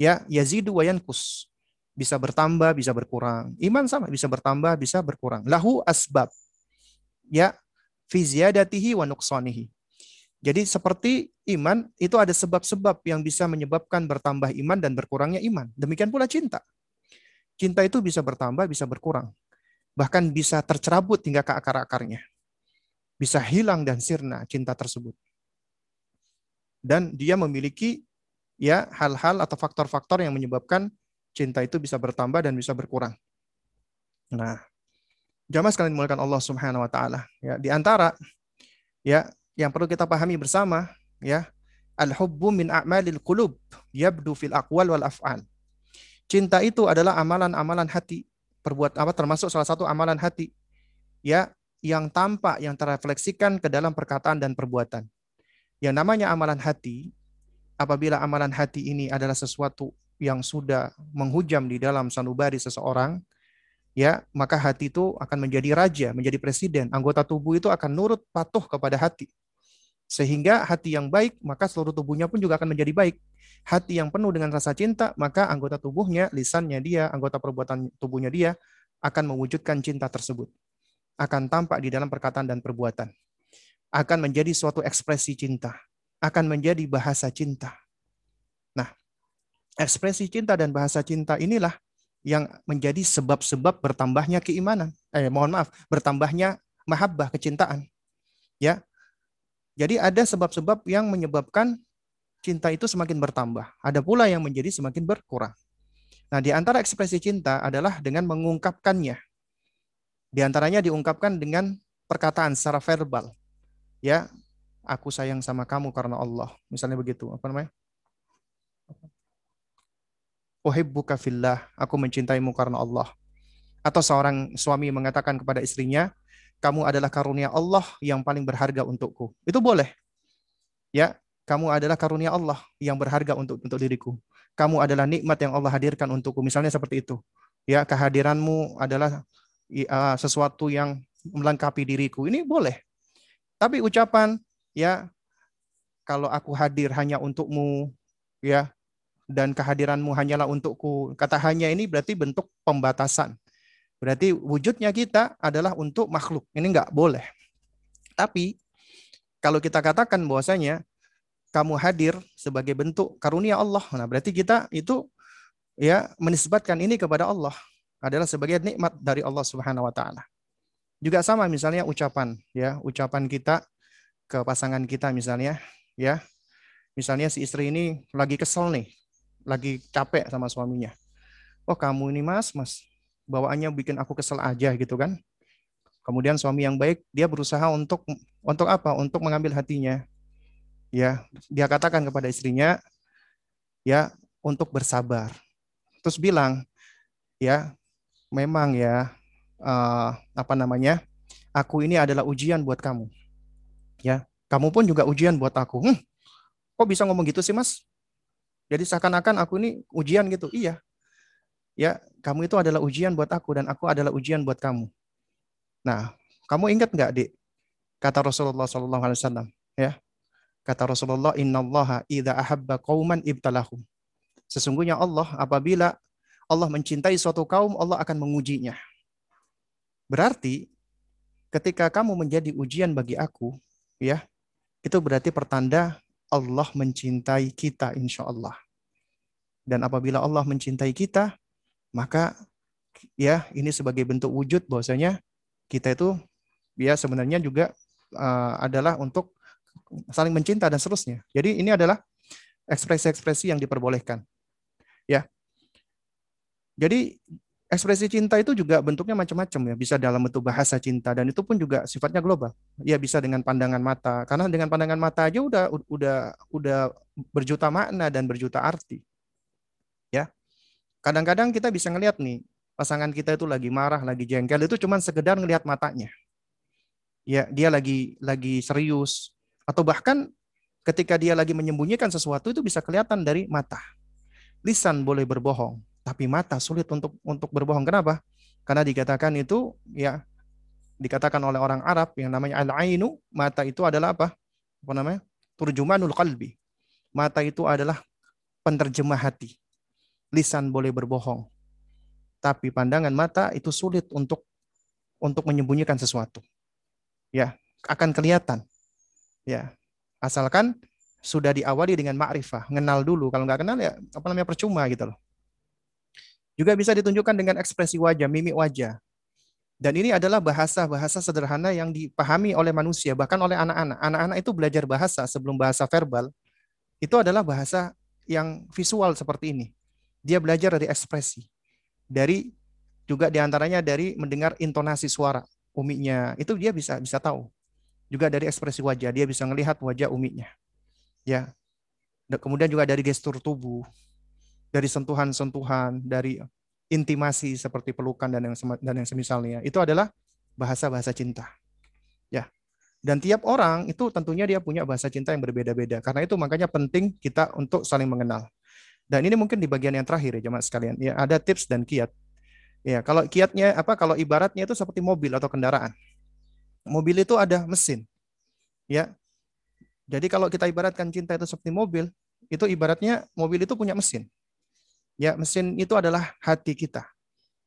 Ya, yazidu wa yankus. Bisa bertambah, bisa berkurang. Iman sama, bisa bertambah, bisa berkurang. Lahu asbab. Ya, fi ziyadatihi wa nuqsanihi. Jadi seperti iman itu ada sebab-sebab yang bisa menyebabkan bertambah iman dan berkurangnya iman. Demikian pula cinta. Cinta itu bisa bertambah, bisa berkurang. Bahkan bisa tercerabut hingga ke akar-akarnya. Bisa hilang dan sirna cinta tersebut dan dia memiliki ya hal-hal atau faktor-faktor yang menyebabkan cinta itu bisa bertambah dan bisa berkurang. Nah, jamaah sekalian dimuliakan Allah Subhanahu wa taala, ya di antara ya yang perlu kita pahami bersama ya al-hubbu min a'malil qulub yabdu fil aqwal wal af'al. Cinta itu adalah amalan-amalan hati, perbuat apa termasuk salah satu amalan hati ya yang tampak yang terrefleksikan ke dalam perkataan dan perbuatan. Yang namanya amalan hati, apabila amalan hati ini adalah sesuatu yang sudah menghujam di dalam sanubari seseorang, ya maka hati itu akan menjadi raja, menjadi presiden. Anggota tubuh itu akan nurut patuh kepada hati. Sehingga hati yang baik, maka seluruh tubuhnya pun juga akan menjadi baik. Hati yang penuh dengan rasa cinta, maka anggota tubuhnya, lisannya dia, anggota perbuatan tubuhnya dia akan mewujudkan cinta tersebut. Akan tampak di dalam perkataan dan perbuatan akan menjadi suatu ekspresi cinta, akan menjadi bahasa cinta. Nah, ekspresi cinta dan bahasa cinta inilah yang menjadi sebab-sebab bertambahnya keimanan. Eh, mohon maaf, bertambahnya mahabbah, kecintaan. Ya. Jadi ada sebab-sebab yang menyebabkan cinta itu semakin bertambah. Ada pula yang menjadi semakin berkurang. Nah, di antara ekspresi cinta adalah dengan mengungkapkannya. Di antaranya diungkapkan dengan perkataan secara verbal ya aku sayang sama kamu karena Allah. Misalnya begitu. Apa namanya? Uhibbuka fillah, aku mencintaimu karena Allah. Atau seorang suami mengatakan kepada istrinya, kamu adalah karunia Allah yang paling berharga untukku. Itu boleh. Ya, kamu adalah karunia Allah yang berharga untuk untuk diriku. Kamu adalah nikmat yang Allah hadirkan untukku. Misalnya seperti itu. Ya, kehadiranmu adalah uh, sesuatu yang melengkapi diriku. Ini boleh. Tapi ucapan ya kalau aku hadir hanya untukmu ya dan kehadiranmu hanyalah untukku. Kata hanya ini berarti bentuk pembatasan. Berarti wujudnya kita adalah untuk makhluk. Ini enggak boleh. Tapi kalau kita katakan bahwasanya kamu hadir sebagai bentuk karunia Allah. Nah, berarti kita itu ya menisbatkan ini kepada Allah adalah sebagai nikmat dari Allah Subhanahu wa taala. Juga sama misalnya ucapan ya, ucapan kita ke pasangan kita misalnya ya. Misalnya si istri ini lagi kesel nih, lagi capek sama suaminya. Oh kamu ini mas, mas bawaannya bikin aku kesel aja gitu kan. Kemudian suami yang baik dia berusaha untuk untuk apa? Untuk mengambil hatinya. Ya, dia katakan kepada istrinya ya untuk bersabar. Terus bilang ya memang ya uh, apa namanya? Aku ini adalah ujian buat kamu. Ya, kamu pun juga ujian buat aku. Hmm, kok bisa ngomong gitu sih, Mas? Jadi seakan-akan aku ini ujian gitu. Iya. Ya, kamu itu adalah ujian buat aku dan aku adalah ujian buat kamu. Nah, kamu ingat nggak, Dik? Kata Rasulullah Sallallahu Alaihi Wasallam, ya. Kata Rasulullah, Inna Allah idha ahabba qauman ibtalahum. Sesungguhnya Allah apabila Allah mencintai suatu kaum, Allah akan mengujinya. Berarti ketika kamu menjadi ujian bagi aku, ya, itu berarti pertanda Allah mencintai kita insya Allah. Dan apabila Allah mencintai kita, maka ya ini sebagai bentuk wujud bahwasanya kita itu ya sebenarnya juga uh, adalah untuk saling mencinta dan seterusnya. Jadi ini adalah ekspresi-ekspresi yang diperbolehkan. Ya. Jadi ekspresi cinta itu juga bentuknya macam-macam ya, bisa dalam bentuk bahasa cinta dan itu pun juga sifatnya global. Ya bisa dengan pandangan mata, karena dengan pandangan mata aja udah udah udah berjuta makna dan berjuta arti. Kadang-kadang kita bisa ngelihat nih, pasangan kita itu lagi marah, lagi jengkel itu cuma sekedar ngelihat matanya. Ya, dia lagi lagi serius atau bahkan ketika dia lagi menyembunyikan sesuatu itu bisa kelihatan dari mata. Lisan boleh berbohong, tapi mata sulit untuk untuk berbohong. Kenapa? Karena dikatakan itu ya dikatakan oleh orang Arab yang namanya al-ainu, mata itu adalah apa? Apa namanya? Turjumanul qalbi. Mata itu adalah penerjemah hati. Lisan boleh berbohong. Tapi pandangan mata itu sulit untuk untuk menyembunyikan sesuatu. Ya, akan kelihatan. Ya, asalkan sudah diawali dengan ma'rifah, kenal dulu. Kalau nggak kenal ya apa namanya percuma gitu loh. Juga bisa ditunjukkan dengan ekspresi wajah, mimik wajah. Dan ini adalah bahasa-bahasa sederhana yang dipahami oleh manusia, bahkan oleh anak-anak. Anak-anak itu belajar bahasa sebelum bahasa verbal. Itu adalah bahasa yang visual seperti ini. Dia belajar dari ekspresi. Dari juga di antaranya dari mendengar intonasi suara umiknya. Itu dia bisa bisa tahu. Juga dari ekspresi wajah, dia bisa melihat wajah umiknya. Ya. Kemudian juga dari gestur tubuh, dari sentuhan-sentuhan, dari intimasi seperti pelukan dan yang dan yang semisalnya. Itu adalah bahasa-bahasa cinta. Ya. Dan tiap orang itu tentunya dia punya bahasa cinta yang berbeda-beda. Karena itu makanya penting kita untuk saling mengenal. Dan ini mungkin di bagian yang terakhir ya jemaah sekalian. Ya, ada tips dan kiat. Ya, kalau kiatnya apa kalau ibaratnya itu seperti mobil atau kendaraan. Mobil itu ada mesin. Ya. Jadi kalau kita ibaratkan cinta itu seperti mobil, itu ibaratnya mobil itu punya mesin. Ya, mesin itu adalah hati kita.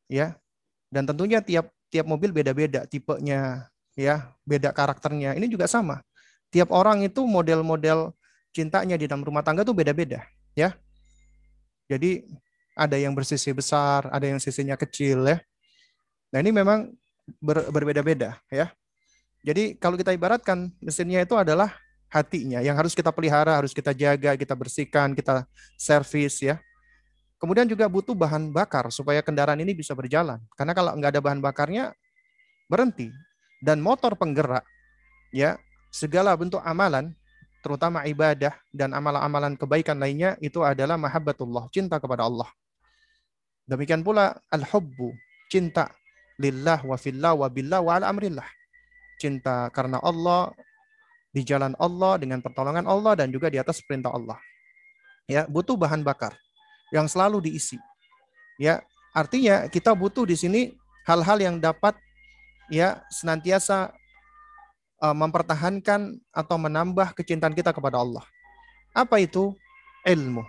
Ya. Dan tentunya tiap tiap mobil beda-beda tipenya, ya, beda karakternya. Ini juga sama. Tiap orang itu model-model cintanya di dalam rumah tangga itu beda-beda, ya. Jadi ada yang bersisi besar, ada yang sisinya kecil ya. Nah, ini memang ber, berbeda-beda ya. Jadi kalau kita ibaratkan mesinnya itu adalah hatinya yang harus kita pelihara, harus kita jaga, kita bersihkan, kita servis ya. Kemudian juga butuh bahan bakar supaya kendaraan ini bisa berjalan. Karena kalau nggak ada bahan bakarnya, berhenti. Dan motor penggerak, ya segala bentuk amalan, terutama ibadah dan amalan-amalan kebaikan lainnya, itu adalah mahabbatullah, cinta kepada Allah. Demikian pula al-hubbu, cinta lillah wa fillah wa billah wa ala amrillah. Cinta karena Allah, di jalan Allah, dengan pertolongan Allah, dan juga di atas perintah Allah. Ya, butuh bahan bakar yang selalu diisi. Ya, artinya kita butuh di sini hal-hal yang dapat ya senantiasa uh, mempertahankan atau menambah kecintaan kita kepada Allah. Apa itu? Ilmu.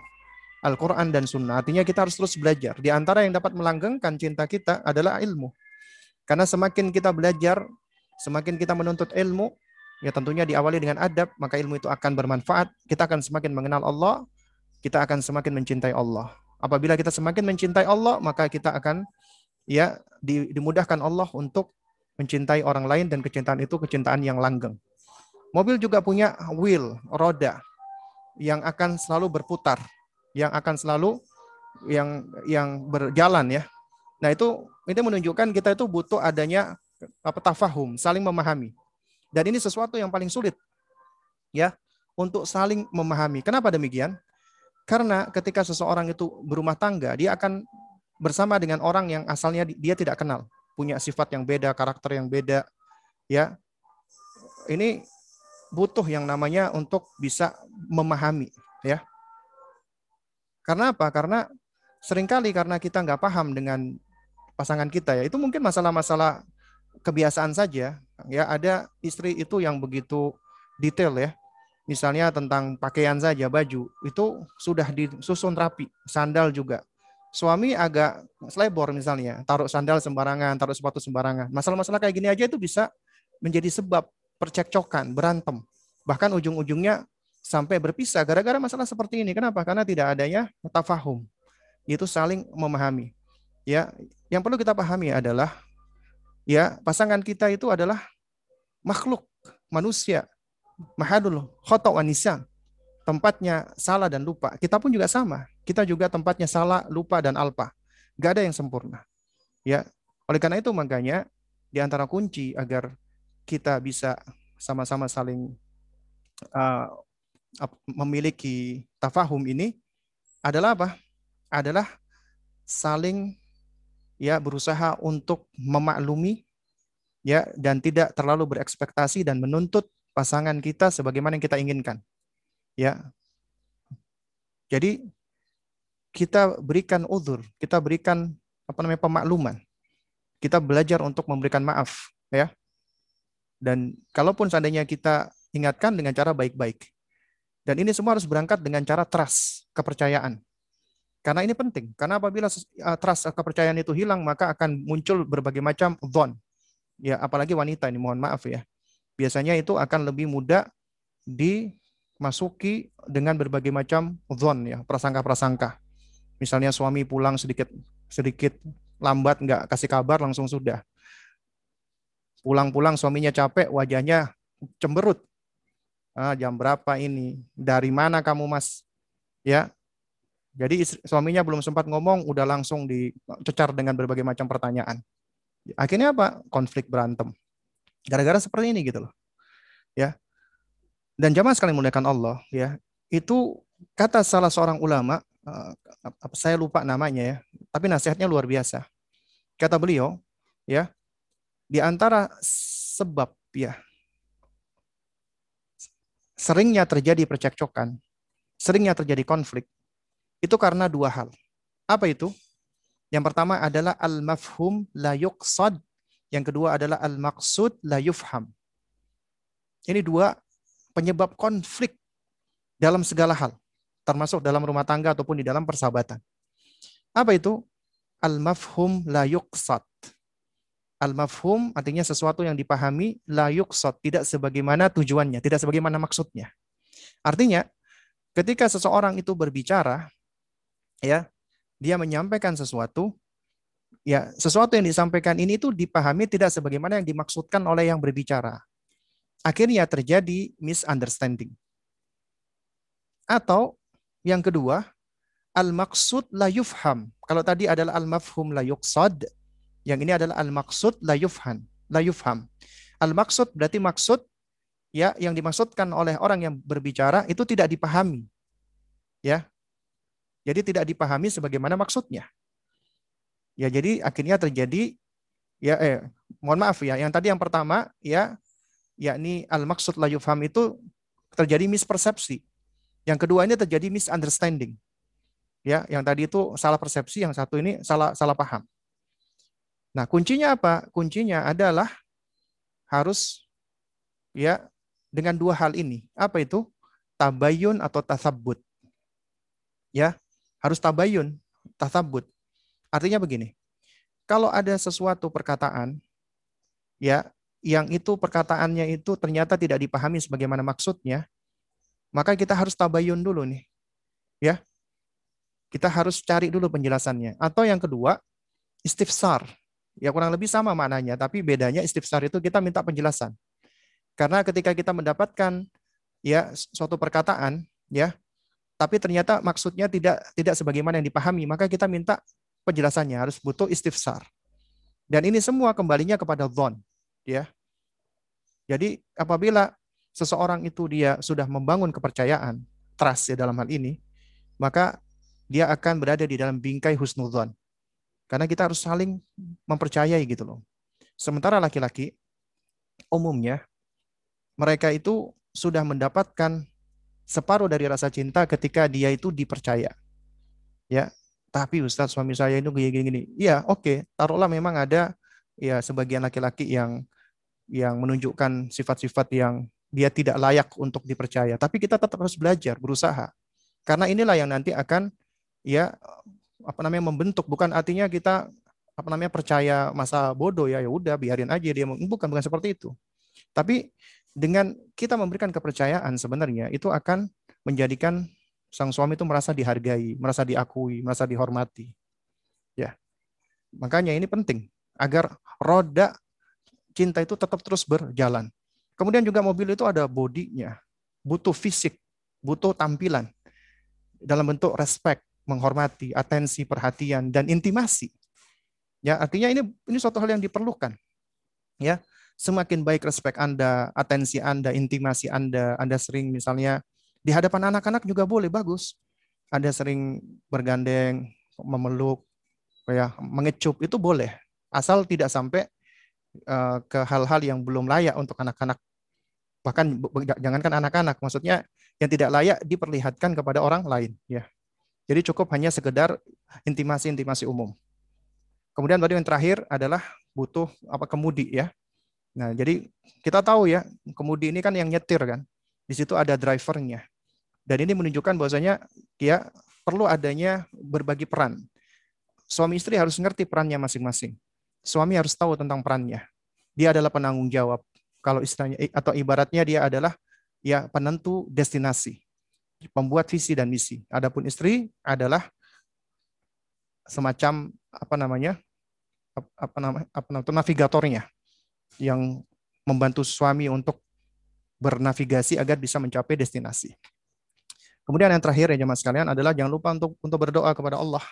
Al-Quran dan Sunnah. Artinya kita harus terus belajar. Di antara yang dapat melanggengkan cinta kita adalah ilmu. Karena semakin kita belajar, semakin kita menuntut ilmu, ya tentunya diawali dengan adab, maka ilmu itu akan bermanfaat. Kita akan semakin mengenal Allah, kita akan semakin mencintai Allah. Apabila kita semakin mencintai Allah, maka kita akan ya dimudahkan Allah untuk mencintai orang lain dan kecintaan itu kecintaan yang langgeng. Mobil juga punya wheel, roda yang akan selalu berputar, yang akan selalu yang yang berjalan ya. Nah, itu itu menunjukkan kita itu butuh adanya apa tafahum, saling memahami. Dan ini sesuatu yang paling sulit ya untuk saling memahami. Kenapa demikian? Karena ketika seseorang itu berumah tangga, dia akan bersama dengan orang yang asalnya dia tidak kenal, punya sifat yang beda, karakter yang beda, ya. Ini butuh yang namanya untuk bisa memahami, ya. Karena apa? Karena sering kali karena kita nggak paham dengan pasangan kita ya, itu mungkin masalah-masalah kebiasaan saja. Ya, ada istri itu yang begitu detail ya, misalnya tentang pakaian saja baju itu sudah disusun rapi sandal juga suami agak selebor misalnya taruh sandal sembarangan taruh sepatu sembarangan. Masalah-masalah kayak gini aja itu bisa menjadi sebab percekcokan berantem. Bahkan ujung-ujungnya sampai berpisah gara-gara masalah seperti ini. Kenapa? Karena tidak adanya tafahum. Itu saling memahami. Ya yang perlu kita pahami adalah ya pasangan kita itu adalah makhluk manusia. Mahadul khata wa nisan. Tempatnya salah dan lupa. Kita pun juga sama. Kita juga tempatnya salah, lupa dan alpa. Gak ada yang sempurna. Ya, oleh karena itu makanya di antara kunci agar kita bisa sama-sama saling uh, memiliki tafahum ini adalah apa? Adalah saling ya berusaha untuk memaklumi ya dan tidak terlalu berekspektasi dan menuntut pasangan kita sebagaimana yang kita inginkan. Ya. Jadi kita berikan uzur, kita berikan apa namanya pemakluman. Kita belajar untuk memberikan maaf, ya. Dan kalaupun seandainya kita ingatkan dengan cara baik-baik. Dan ini semua harus berangkat dengan cara trust, kepercayaan. Karena ini penting. Karena apabila uh, trust uh, kepercayaan itu hilang, maka akan muncul berbagai macam zon. Ya, apalagi wanita ini mohon maaf ya. Biasanya itu akan lebih mudah dimasuki dengan berbagai macam zon ya, prasangka-prasangka. Misalnya suami pulang sedikit sedikit lambat nggak kasih kabar langsung sudah. Pulang-pulang suaminya capek, wajahnya cemberut. Ah, jam berapa ini? Dari mana kamu mas? Ya, jadi istri, suaminya belum sempat ngomong, udah langsung dicecar dengan berbagai macam pertanyaan. Akhirnya apa? Konflik berantem. Gara-gara seperti ini gitu loh. Ya. Dan jamaah sekali muliakan Allah, ya. Itu kata salah seorang ulama, uh, saya lupa namanya ya, tapi nasihatnya luar biasa. Kata beliau, ya, di antara sebab ya seringnya terjadi percekcokan, seringnya terjadi konflik itu karena dua hal. Apa itu? Yang pertama adalah al-mafhum la yuqsad. Yang kedua adalah al-maqsud la yufham. Ini dua penyebab konflik dalam segala hal. Termasuk dalam rumah tangga ataupun di dalam persahabatan. Apa itu? Al-mafhum la yuqsad. Al-mafhum artinya sesuatu yang dipahami la yuqsad. Tidak sebagaimana tujuannya. Tidak sebagaimana maksudnya. Artinya, ketika seseorang itu berbicara, ya dia menyampaikan sesuatu ya sesuatu yang disampaikan ini itu dipahami tidak sebagaimana yang dimaksudkan oleh yang berbicara akhirnya terjadi misunderstanding. Atau yang kedua al maksud la yufham. Kalau tadi adalah al mafhum la yuqsad yang ini adalah al maksud la yufham la yufham. Al maksud berarti maksud ya yang dimaksudkan oleh orang yang berbicara itu tidak dipahami ya. Jadi tidak dipahami sebagaimana maksudnya. Ya, jadi akhirnya terjadi ya eh mohon maaf ya, yang tadi yang pertama ya yakni al maksud la yufham itu terjadi mispersepsi. Yang kedua ini terjadi misunderstanding. Ya, yang tadi itu salah persepsi, yang satu ini salah salah paham. Nah, kuncinya apa? Kuncinya adalah harus ya dengan dua hal ini. Apa itu? Tabayun atau tasabut. Ya, harus tabayun, tasabut. Artinya begini, kalau ada sesuatu perkataan ya yang itu perkataannya itu ternyata tidak dipahami sebagaimana maksudnya, maka kita harus tabayun dulu nih. Ya. Kita harus cari dulu penjelasannya. Atau yang kedua, istifsar. Ya kurang lebih sama maknanya, tapi bedanya istifsar itu kita minta penjelasan. Karena ketika kita mendapatkan ya suatu perkataan, ya tapi ternyata maksudnya tidak tidak sebagaimana yang dipahami, maka kita minta penjelasannya harus butuh istifsar. Dan ini semua kembalinya kepada zon, ya. Jadi apabila seseorang itu dia sudah membangun kepercayaan, trust ya dalam hal ini, maka dia akan berada di dalam bingkai husnuzon. Karena kita harus saling mempercayai gitu loh. Sementara laki-laki umumnya mereka itu sudah mendapatkan separuh dari rasa cinta ketika dia itu dipercaya. Ya, tapi Ustadz suami saya itu gini-gini. Ya, oke, okay. taruhlah memang ada ya sebagian laki-laki yang yang menunjukkan sifat-sifat yang dia tidak layak untuk dipercaya. Tapi kita tetap harus belajar, berusaha. Karena inilah yang nanti akan ya apa namanya membentuk bukan artinya kita apa namanya percaya masa bodoh ya ya udah biarin aja dia bukan bukan seperti itu. Tapi dengan kita memberikan kepercayaan sebenarnya itu akan menjadikan sang suami itu merasa dihargai, merasa diakui, merasa dihormati. Ya. Makanya ini penting agar roda cinta itu tetap terus berjalan. Kemudian juga mobil itu ada bodinya, butuh fisik, butuh tampilan dalam bentuk respect, menghormati, atensi, perhatian dan intimasi. Ya, artinya ini ini suatu hal yang diperlukan. Ya, semakin baik respek Anda, atensi Anda, intimasi Anda, Anda sering misalnya di hadapan anak-anak juga boleh bagus. Anda sering bergandeng, memeluk, ya, mengecup itu boleh. Asal tidak sampai uh, ke hal-hal yang belum layak untuk anak-anak. Bahkan jangankan anak-anak, maksudnya yang tidak layak diperlihatkan kepada orang lain, ya. Jadi cukup hanya sekedar intimasi-intimasi umum. Kemudian tadi yang terakhir adalah butuh apa kemudi ya. Nah, jadi kita tahu ya, kemudi ini kan yang nyetir kan. Di situ ada drivernya. Dan ini menunjukkan bahwasanya ya perlu adanya berbagi peran. Suami istri harus ngerti perannya masing-masing. Suami harus tahu tentang perannya. Dia adalah penanggung jawab. Kalau istilahnya atau ibaratnya dia adalah ya penentu destinasi, pembuat visi dan misi. Adapun istri adalah semacam apa namanya apa namanya apa namanya navigatornya yang membantu suami untuk bernavigasi agar bisa mencapai destinasi. Kemudian yang terakhir ya jemaah sekalian adalah jangan lupa untuk untuk berdoa kepada Allah.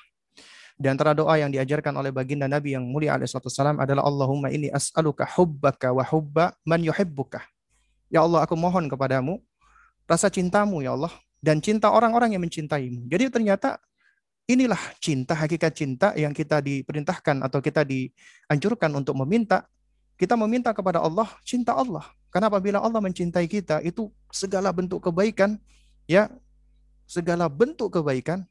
Di antara doa yang diajarkan oleh baginda Nabi yang mulia alaihissalam adalah Allahumma ini as'aluka hubbaka wa hubba man yuhibbuka. Ya Allah, aku mohon kepadamu rasa cintamu ya Allah dan cinta orang-orang yang mencintaimu. Jadi ternyata Inilah cinta, hakikat cinta yang kita diperintahkan atau kita dianjurkan untuk meminta. Kita meminta kepada Allah cinta Allah. Karena apabila Allah mencintai kita, itu segala bentuk kebaikan, ya, segala bentuk kebaikan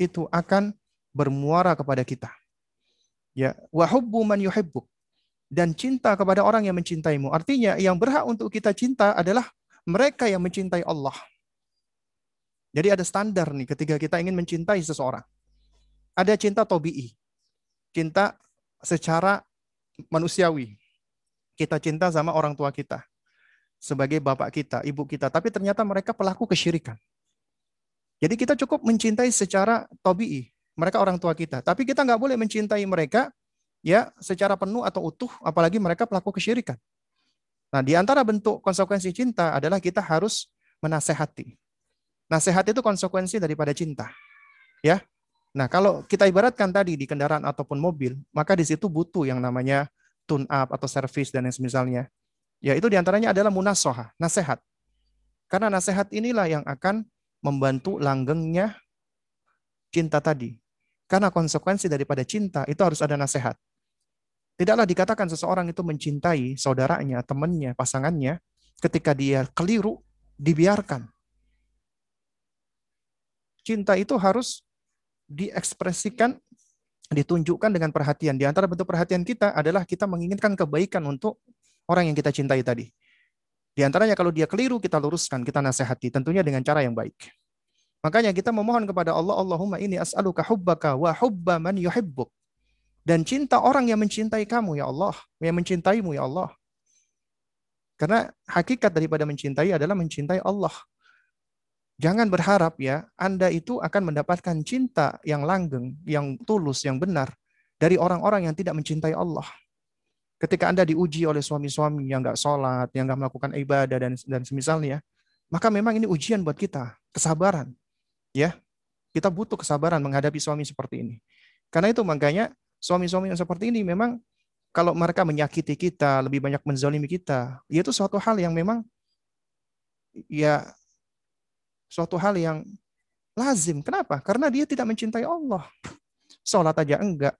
itu akan bermuara kepada kita. Ya, wa hubbu man yuhibbuk. Dan cinta kepada orang yang mencintaimu. Artinya yang berhak untuk kita cinta adalah mereka yang mencintai Allah. Jadi ada standar nih ketika kita ingin mencintai seseorang. Ada cinta tobi'i. Cinta secara manusiawi. Kita cinta sama orang tua kita. Sebagai bapak kita, ibu kita. Tapi ternyata mereka pelaku kesyirikan. Jadi kita cukup mencintai secara tobi'i. Mereka orang tua kita. Tapi kita nggak boleh mencintai mereka ya secara penuh atau utuh, apalagi mereka pelaku kesyirikan. Nah, di antara bentuk konsekuensi cinta adalah kita harus menasehati. Nasihat itu konsekuensi daripada cinta. Ya, Nah, kalau kita ibaratkan tadi di kendaraan ataupun mobil, maka di situ butuh yang namanya tune up atau service dan yang semisalnya. Ya, itu di antaranya adalah munasoha, nasihat. Karena nasihat inilah yang akan membantu langgengnya cinta tadi. Karena konsekuensi daripada cinta itu harus ada nasihat. Tidaklah dikatakan seseorang itu mencintai saudaranya, temannya, pasangannya, ketika dia keliru, dibiarkan. Cinta itu harus diekspresikan, ditunjukkan dengan perhatian. Di antara bentuk perhatian kita adalah kita menginginkan kebaikan untuk orang yang kita cintai tadi. Di antaranya kalau dia keliru, kita luruskan, kita nasihati, tentunya dengan cara yang baik. Makanya kita memohon kepada Allah, Allahumma ini as'aluka hubbaka wa hubba man yuhibbuk. Dan cinta orang yang mencintai kamu, ya Allah. Yang mencintaimu, ya Allah. Karena hakikat daripada mencintai adalah mencintai Allah. Jangan berharap ya Anda itu akan mendapatkan cinta yang langgeng, yang tulus, yang benar dari orang-orang yang tidak mencintai Allah. Ketika Anda diuji oleh suami-suami yang nggak sholat, yang nggak melakukan ibadah dan dan semisalnya, maka memang ini ujian buat kita, kesabaran. Ya, kita butuh kesabaran menghadapi suami seperti ini. Karena itu makanya suami-suami yang seperti ini memang kalau mereka menyakiti kita, lebih banyak menzalimi kita, itu suatu hal yang memang ya suatu hal yang lazim. Kenapa? Karena dia tidak mencintai Allah. Sholat aja enggak.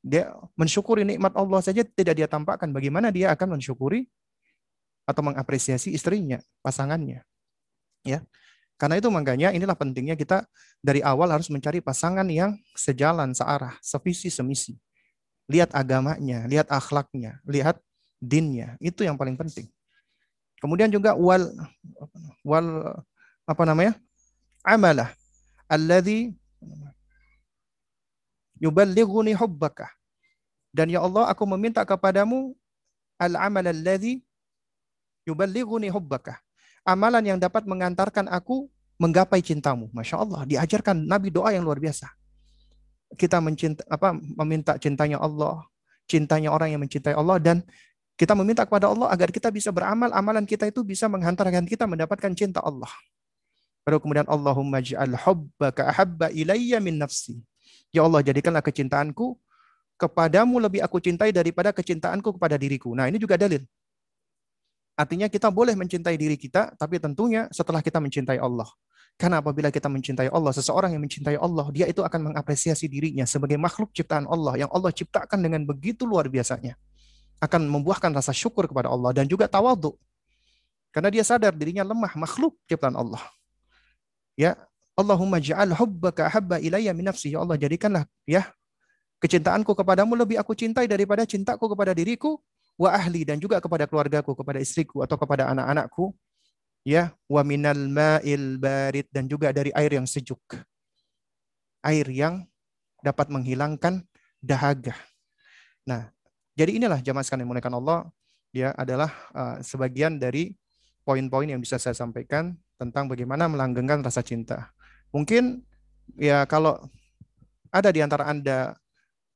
Dia mensyukuri nikmat Allah saja tidak dia tampakkan. Bagaimana dia akan mensyukuri atau mengapresiasi istrinya, pasangannya. Ya. Karena itu makanya inilah pentingnya kita dari awal harus mencari pasangan yang sejalan, searah, sevisi, semisi. Lihat agamanya, lihat akhlaknya, lihat dinnya. Itu yang paling penting. Kemudian juga wal wal apa namanya? Amalah alladhi yuballighuni hubbaka. Dan ya Allah, aku meminta kepadamu al-amal alladhi yuballighuni hubbaka. Amalan yang dapat mengantarkan aku menggapai cintamu. Masya Allah, diajarkan Nabi doa yang luar biasa. Kita mencinta, apa, meminta cintanya Allah, cintanya orang yang mencintai Allah, dan kita meminta kepada Allah agar kita bisa beramal, amalan kita itu bisa menghantarkan kita mendapatkan cinta Allah. Baru kemudian Allahumma ja'al hubbaka ahabba ilayya min nafsi. Ya Allah, jadikanlah kecintaanku kepadamu lebih aku cintai daripada kecintaanku kepada diriku. Nah, ini juga dalil. Artinya kita boleh mencintai diri kita, tapi tentunya setelah kita mencintai Allah. Karena apabila kita mencintai Allah, seseorang yang mencintai Allah, dia itu akan mengapresiasi dirinya sebagai makhluk ciptaan Allah yang Allah ciptakan dengan begitu luar biasanya. Akan membuahkan rasa syukur kepada Allah dan juga tawadhu. Karena dia sadar dirinya lemah, makhluk ciptaan Allah. Ya, Allahumma ja'al hubbaka habba ilayya min nafsi. Ya Allah, jadikanlah ya kecintaanku kepadamu lebih aku cintai daripada cintaku kepada diriku wa ahli dan juga kepada keluargaku, kepada istriku atau kepada anak-anakku. Ya, wa minal ma'il barid dan juga dari air yang sejuk. Air yang dapat menghilangkan dahaga. Nah, jadi inilah jamaah sekalian muliakan Allah ya adalah uh, sebagian dari poin-poin yang bisa saya sampaikan tentang bagaimana melanggengkan rasa cinta. Mungkin ya kalau ada di antara Anda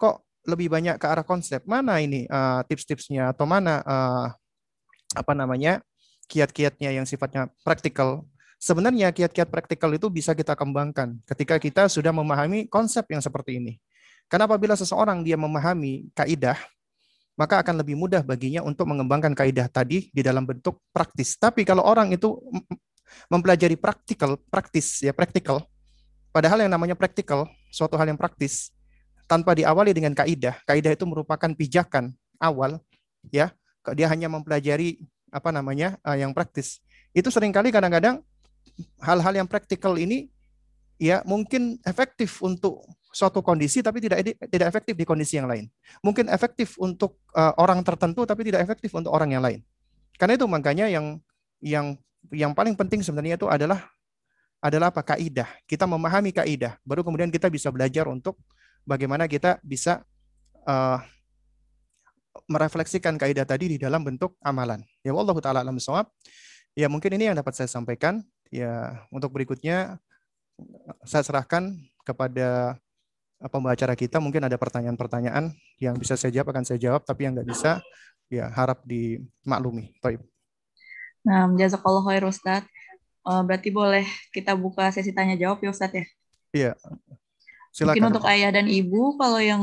kok lebih banyak ke arah konsep, mana ini uh, tips-tipsnya atau mana uh, apa namanya kiat-kiatnya yang sifatnya praktikal. Sebenarnya kiat-kiat praktikal itu bisa kita kembangkan ketika kita sudah memahami konsep yang seperti ini. Karena apabila seseorang dia memahami kaidah, maka akan lebih mudah baginya untuk mengembangkan kaidah tadi di dalam bentuk praktis. Tapi kalau orang itu mempelajari praktikal, praktis ya praktikal, padahal yang namanya praktikal, suatu hal yang praktis, tanpa diawali dengan kaidah, kaidah itu merupakan pijakan awal, ya, dia hanya mempelajari apa namanya uh, yang praktis. Itu sering kali kadang-kadang hal-hal yang praktikal ini ya mungkin efektif untuk suatu kondisi tapi tidak tidak efektif di kondisi yang lain. Mungkin efektif untuk uh, orang tertentu tapi tidak efektif untuk orang yang lain. Karena itu makanya yang yang yang paling penting sebenarnya itu adalah adalah apa kaidah. Kita memahami kaidah, baru kemudian kita bisa belajar untuk bagaimana kita bisa uh, merefleksikan kaidah tadi di dalam bentuk amalan. Ya Allah taala alam Ya mungkin ini yang dapat saya sampaikan. Ya untuk berikutnya saya serahkan kepada pembacara kita mungkin ada pertanyaan-pertanyaan yang bisa saya jawab akan saya jawab tapi yang nggak bisa ya harap dimaklumi. Baik. Nah, jazakallah khair Ustaz. Uh, berarti boleh kita buka sesi tanya jawab ya Ustaz ya? Iya. Silakan. Mungkin untuk ayah dan ibu kalau yang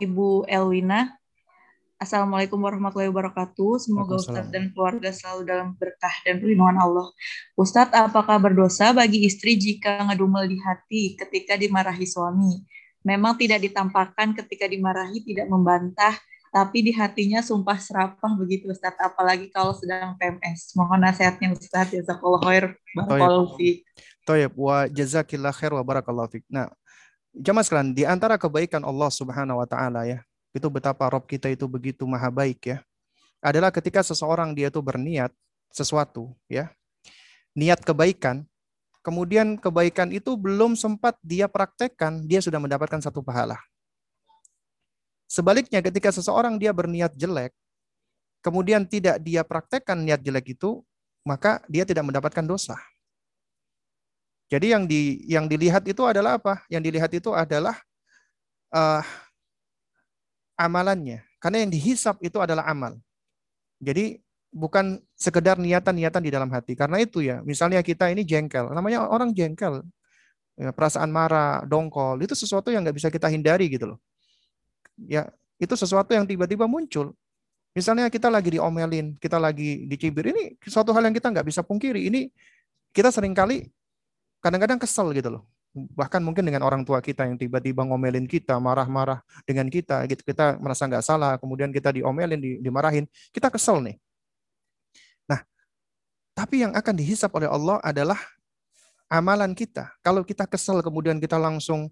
Ibu Elwina Assalamualaikum warahmatullahi wabarakatuh. Semoga Ustadz dan keluarga selalu dalam berkah dan perlindungan Allah. Ustadz, apakah berdosa bagi istri jika ngedumel di hati ketika dimarahi suami? Memang tidak ditampakkan ketika dimarahi tidak membantah, tapi di hatinya sumpah serapah begitu Ustadz, apalagi kalau sedang PMS. Mohon nasihatnya Ustadz, jazakallah khair. Barakallahu fiik. Toyib, wa jazakillah khair wa barakallahu fiik. Nah, jamaah sekalian, di antara kebaikan Allah Subhanahu wa taala ya, itu betapa Rob kita itu begitu maha baik ya. Adalah ketika seseorang dia itu berniat sesuatu ya. Niat kebaikan, kemudian kebaikan itu belum sempat dia praktekkan, dia sudah mendapatkan satu pahala. Sebaliknya ketika seseorang dia berniat jelek, kemudian tidak dia praktekkan niat jelek itu, maka dia tidak mendapatkan dosa. Jadi yang di yang dilihat itu adalah apa? Yang dilihat itu adalah uh, amalannya. Karena yang dihisap itu adalah amal. Jadi bukan sekedar niatan-niatan di dalam hati. Karena itu ya, misalnya kita ini jengkel. Namanya orang jengkel. Ya, perasaan marah, dongkol, itu sesuatu yang nggak bisa kita hindari gitu loh. Ya, itu sesuatu yang tiba-tiba muncul. Misalnya kita lagi diomelin, kita lagi dicibir, ini suatu hal yang kita nggak bisa pungkiri. Ini kita sering kali kadang-kadang kesel gitu loh bahkan mungkin dengan orang tua kita yang tiba-tiba ngomelin kita, marah-marah dengan kita, gitu kita merasa nggak salah, kemudian kita diomelin, dimarahin, kita kesel nih. Nah, tapi yang akan dihisap oleh Allah adalah amalan kita. Kalau kita kesel, kemudian kita langsung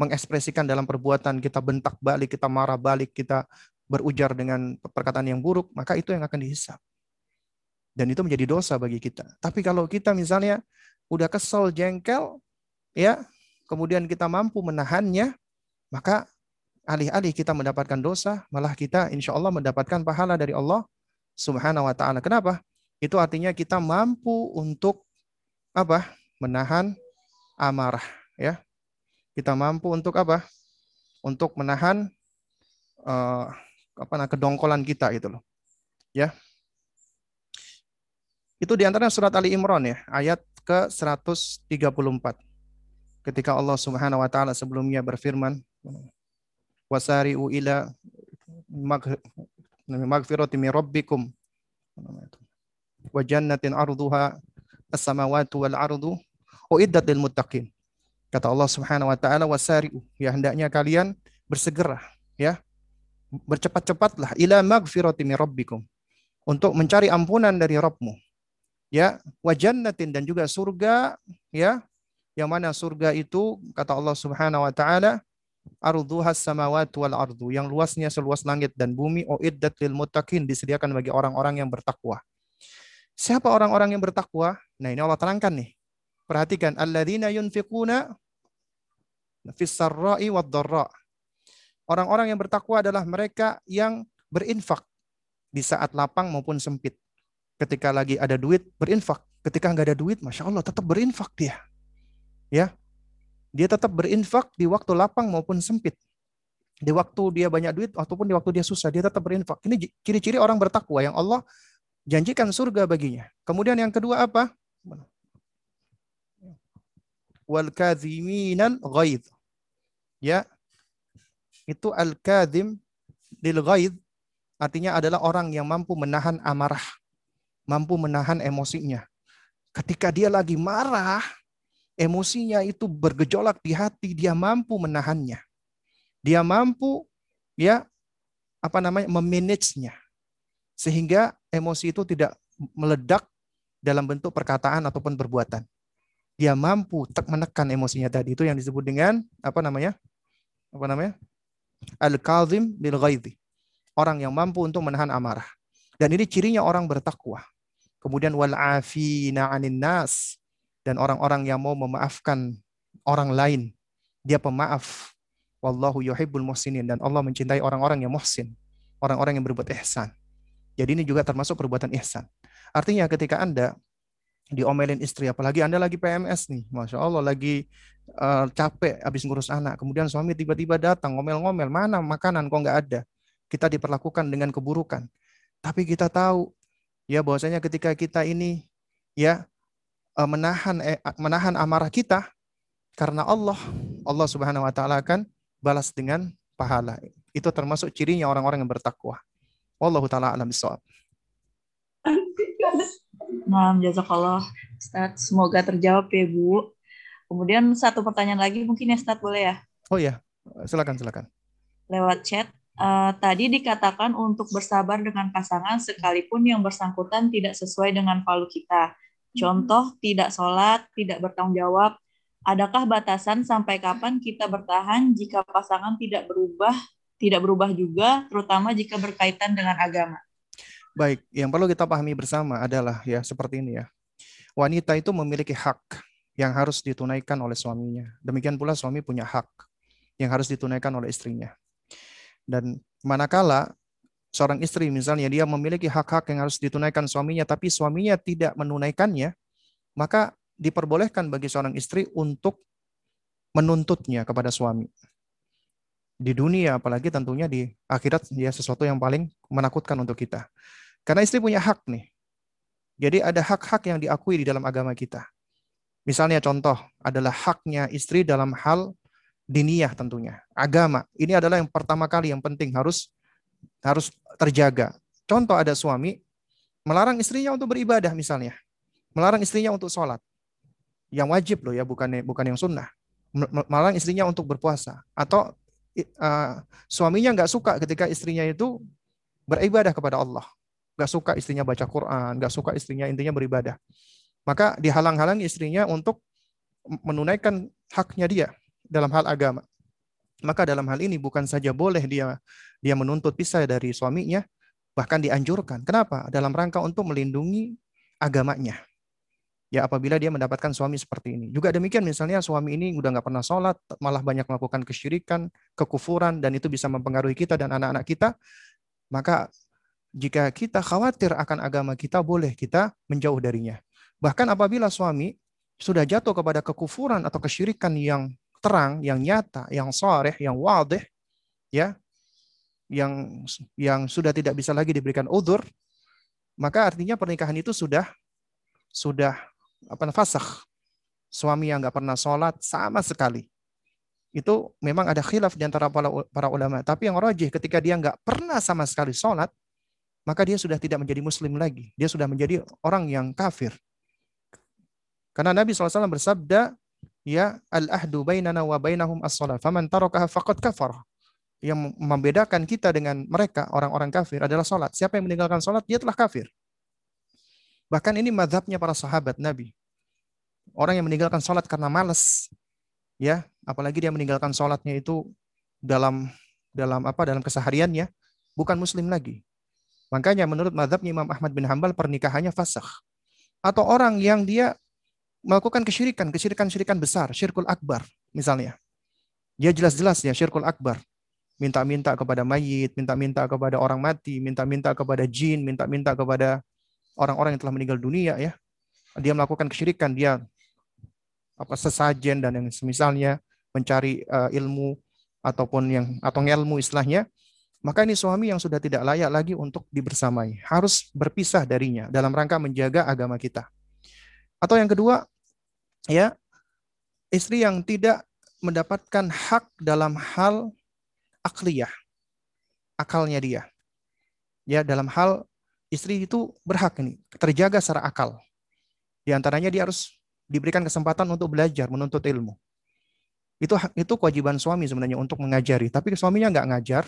mengekspresikan dalam perbuatan, kita bentak balik, kita marah balik, kita berujar dengan perkataan yang buruk, maka itu yang akan dihisap. Dan itu menjadi dosa bagi kita. Tapi kalau kita misalnya udah kesel, jengkel, ya, kemudian kita mampu menahannya, maka alih-alih kita mendapatkan dosa, malah kita insya Allah mendapatkan pahala dari Allah Subhanahu wa taala. Kenapa? Itu artinya kita mampu untuk apa? Menahan amarah, ya. Kita mampu untuk apa? Untuk menahan uh, apa nah, kedongkolan kita gitu loh. Ya. Itu di antara surat Ali Imran ya, ayat ke-134. Ketika Allah Subhanahu wa taala sebelumnya berfirman, "Wasari'u ila magfirati min rabbikum wa jannatin arduha as-samawati wal ardu uiddat lil muttaqin." Kata Allah Subhanahu wa taala, "Wasari'u", ya hendaknya kalian bersegera, ya. Bercepat-cepatlah ila magfirati min rabbikum untuk mencari ampunan dari Rabbmu ya wajannatin dan juga surga ya yang mana surga itu kata Allah Subhanahu wa taala arduhas samawati wal ardu yang luasnya seluas langit dan bumi uiddat lil muttaqin disediakan bagi orang-orang yang bertakwa. Siapa orang-orang yang bertakwa? Nah, ini Allah terangkan nih. Perhatikan alladzina yunfiquna fis sarra'i. Orang-orang yang bertakwa adalah mereka yang berinfak di saat lapang maupun sempit ketika lagi ada duit berinfak, ketika nggak ada duit, masya Allah tetap berinfak dia, ya, dia tetap berinfak di waktu lapang maupun sempit, di waktu dia banyak duit ataupun di waktu dia susah, dia tetap berinfak. Ini ciri-ciri orang bertakwa yang Allah janjikan surga baginya. Kemudian yang kedua apa? Wal kadhiminal ghaid. Ya. Itu al-kadhim lil ghaid artinya adalah orang yang mampu menahan amarah mampu menahan emosinya. Ketika dia lagi marah, emosinya itu bergejolak di hati, dia mampu menahannya. Dia mampu ya apa namanya memanagenya sehingga emosi itu tidak meledak dalam bentuk perkataan ataupun perbuatan. Dia mampu menekan emosinya tadi itu yang disebut dengan apa namanya? Apa namanya? Al-kazim lil Orang yang mampu untuk menahan amarah. Dan ini cirinya orang bertakwa. Kemudian wal afina 'anin nas dan orang-orang yang mau memaafkan orang lain. Dia pemaaf. Wallahu yuhibbul muhsinin dan Allah mencintai orang-orang yang muhsin, orang-orang yang berbuat ihsan. Jadi ini juga termasuk perbuatan ihsan. Artinya ketika Anda diomelin istri, apalagi Anda lagi PMS nih, Masya Allah lagi uh, capek habis ngurus anak, kemudian suami tiba-tiba datang ngomel-ngomel, mana makanan kok nggak ada. Kita diperlakukan dengan keburukan. Tapi kita tahu ya bahwasanya ketika kita ini ya eh, menahan eh, menahan amarah kita karena Allah Allah Subhanahu wa taala akan balas dengan pahala. Itu termasuk cirinya orang-orang yang bertakwa. Wallahu taala alam. Nah, jazakallah Ustaz. Semoga terjawab ya, Bu. Kemudian satu pertanyaan lagi mungkin ya Ustaz boleh ya? Oh iya, silakan silakan. Lewat chat uh, tadi dikatakan untuk bersabar dengan pasangan sekalipun yang bersangkutan tidak sesuai dengan valu kita. Contoh, tidak sholat, tidak bertanggung jawab. Adakah batasan sampai kapan kita bertahan jika pasangan tidak berubah, tidak berubah juga, terutama jika berkaitan dengan agama? Baik, yang perlu kita pahami bersama adalah ya seperti ini ya. Wanita itu memiliki hak yang harus ditunaikan oleh suaminya. Demikian pula suami punya hak yang harus ditunaikan oleh istrinya. Dan manakala seorang istri misalnya dia memiliki hak-hak yang harus ditunaikan suaminya tapi suaminya tidak menunaikannya, maka diperbolehkan bagi seorang istri untuk menuntutnya kepada suami. Di dunia apalagi tentunya di akhirat dia sesuatu yang paling menakutkan untuk kita. Karena istri punya hak nih. Jadi ada hak-hak yang diakui di dalam agama kita. Misalnya contoh adalah haknya istri dalam hal diniyah tentunya. Agama. Ini adalah yang pertama kali yang penting harus harus terjaga. Contoh ada suami melarang istrinya untuk beribadah misalnya. Melarang istrinya untuk sholat. Yang wajib loh ya, bukan bukan yang sunnah. Melarang istrinya untuk berpuasa. Atau uh, suaminya nggak suka ketika istrinya itu beribadah kepada Allah. Nggak suka istrinya baca Quran, nggak suka istrinya intinya beribadah. Maka dihalang-halangi istrinya untuk menunaikan haknya dia dalam hal agama. Maka dalam hal ini bukan saja boleh dia dia menuntut pisah dari suaminya, bahkan dianjurkan. Kenapa? Dalam rangka untuk melindungi agamanya. Ya apabila dia mendapatkan suami seperti ini. Juga demikian misalnya suami ini udah nggak pernah sholat, malah banyak melakukan kesyirikan, kekufuran, dan itu bisa mempengaruhi kita dan anak-anak kita, maka jika kita khawatir akan agama kita, boleh kita menjauh darinya. Bahkan apabila suami sudah jatuh kepada kekufuran atau kesyirikan yang terang, yang nyata, yang sore, yang wadih, ya, yang yang sudah tidak bisa lagi diberikan udur, maka artinya pernikahan itu sudah sudah apa fasakh, suami yang nggak pernah sholat sama sekali. Itu memang ada khilaf di antara para, ulama. Tapi yang rojih ketika dia nggak pernah sama sekali sholat, maka dia sudah tidak menjadi muslim lagi. Dia sudah menjadi orang yang kafir. Karena Nabi SAW bersabda, ya al-ahdu bainana wa bainahum as-salat. Faman tarakaha faqad kafar. Yang membedakan kita dengan mereka, orang-orang kafir, adalah sholat. Siapa yang meninggalkan sholat, dia telah kafir. Bahkan ini madhabnya para sahabat Nabi. Orang yang meninggalkan sholat karena malas, ya, apalagi dia meninggalkan sholatnya itu dalam dalam apa dalam kesehariannya, bukan muslim lagi. Makanya menurut madhabnya Imam Ahmad bin Hambal pernikahannya fasakh. Atau orang yang dia melakukan kesyirikan, kesyirikan-syirikan besar, syirkul akbar misalnya. Dia jelas-jelas ya syirkul akbar. Minta-minta kepada mayit, minta-minta kepada orang mati, minta-minta kepada jin, minta-minta kepada orang-orang yang telah meninggal dunia ya. Dia melakukan kesyirikan, dia apa sesajen dan yang semisalnya mencari uh, ilmu ataupun yang atau ilmu istilahnya, maka ini suami yang sudah tidak layak lagi untuk dibersamai, harus berpisah darinya dalam rangka menjaga agama kita. Atau yang kedua, ya, istri yang tidak mendapatkan hak dalam hal akliyah, akalnya dia. Ya, dalam hal istri itu berhak ini terjaga secara akal. Di antaranya dia harus diberikan kesempatan untuk belajar, menuntut ilmu. Itu itu kewajiban suami sebenarnya untuk mengajari. Tapi suaminya nggak ngajar,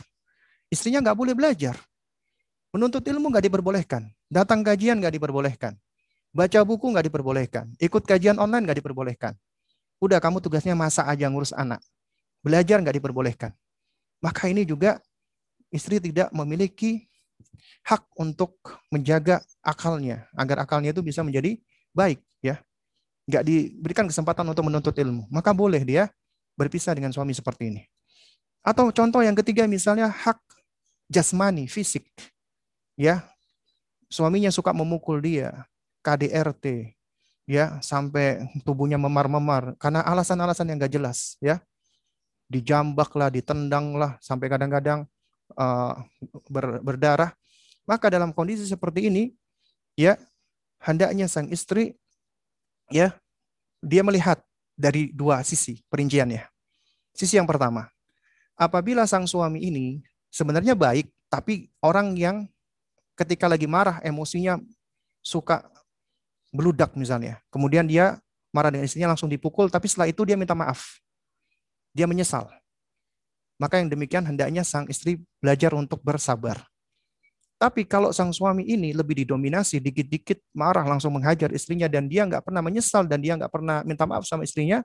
istrinya nggak boleh belajar. Menuntut ilmu nggak diperbolehkan. Datang kajian nggak diperbolehkan. Baca buku nggak diperbolehkan. Ikut kajian online nggak diperbolehkan. Udah kamu tugasnya masak aja ngurus anak. Belajar nggak diperbolehkan. Maka ini juga istri tidak memiliki hak untuk menjaga akalnya agar akalnya itu bisa menjadi baik ya. Nggak diberikan kesempatan untuk menuntut ilmu. Maka boleh dia berpisah dengan suami seperti ini. Atau contoh yang ketiga misalnya hak jasmani fisik ya. Suaminya suka memukul dia KDRT ya sampai tubuhnya memar-memar. Karena alasan-alasan yang gak jelas ya. Dijambak lah ditendang lah sampai kadang-kadang uh, ber, berdarah maka dalam kondisi seperti ini, ya hendaknya sang istri, ya dia melihat dari dua sisi perinciannya. Sisi yang pertama, apabila sang suami ini sebenarnya baik, tapi orang yang ketika lagi marah emosinya suka beludak misalnya. Kemudian dia marah dengan istrinya langsung dipukul, tapi setelah itu dia minta maaf. Dia menyesal. Maka yang demikian hendaknya sang istri belajar untuk bersabar. Tapi kalau sang suami ini lebih didominasi, dikit-dikit marah langsung menghajar istrinya dan dia nggak pernah menyesal dan dia nggak pernah minta maaf sama istrinya,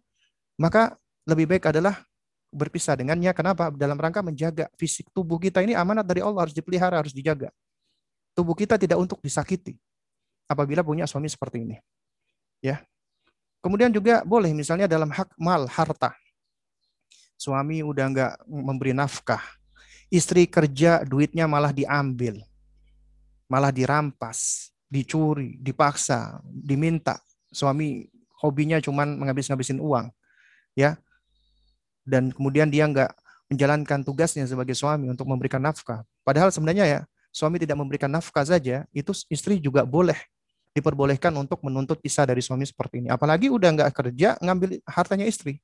maka lebih baik adalah berpisah dengannya. Kenapa? Dalam rangka menjaga fisik tubuh kita ini amanat dari Allah harus dipelihara, harus dijaga. Tubuh kita tidak untuk disakiti apabila punya suami seperti ini. Ya. Kemudian juga boleh misalnya dalam hak mal, harta. Suami udah nggak memberi nafkah. Istri kerja, duitnya malah diambil malah dirampas, dicuri, dipaksa, diminta. Suami hobinya cuma menghabis-ngabisin uang. Ya. Dan kemudian dia nggak menjalankan tugasnya sebagai suami untuk memberikan nafkah. Padahal sebenarnya ya, suami tidak memberikan nafkah saja, itu istri juga boleh diperbolehkan untuk menuntut pisah dari suami seperti ini. Apalagi udah nggak kerja, ngambil hartanya istri.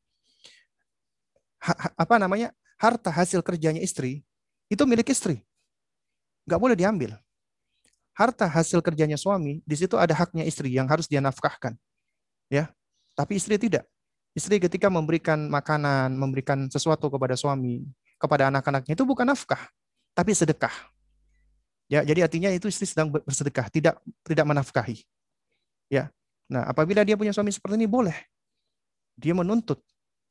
Ha, apa namanya? Harta hasil kerjanya istri, itu milik istri. Nggak boleh diambil harta hasil kerjanya suami, di situ ada haknya istri yang harus dia nafkahkan. Ya. Tapi istri tidak. Istri ketika memberikan makanan, memberikan sesuatu kepada suami, kepada anak-anaknya itu bukan nafkah, tapi sedekah. Ya, jadi artinya itu istri sedang bersedekah, tidak tidak menafkahi. Ya. Nah, apabila dia punya suami seperti ini boleh dia menuntut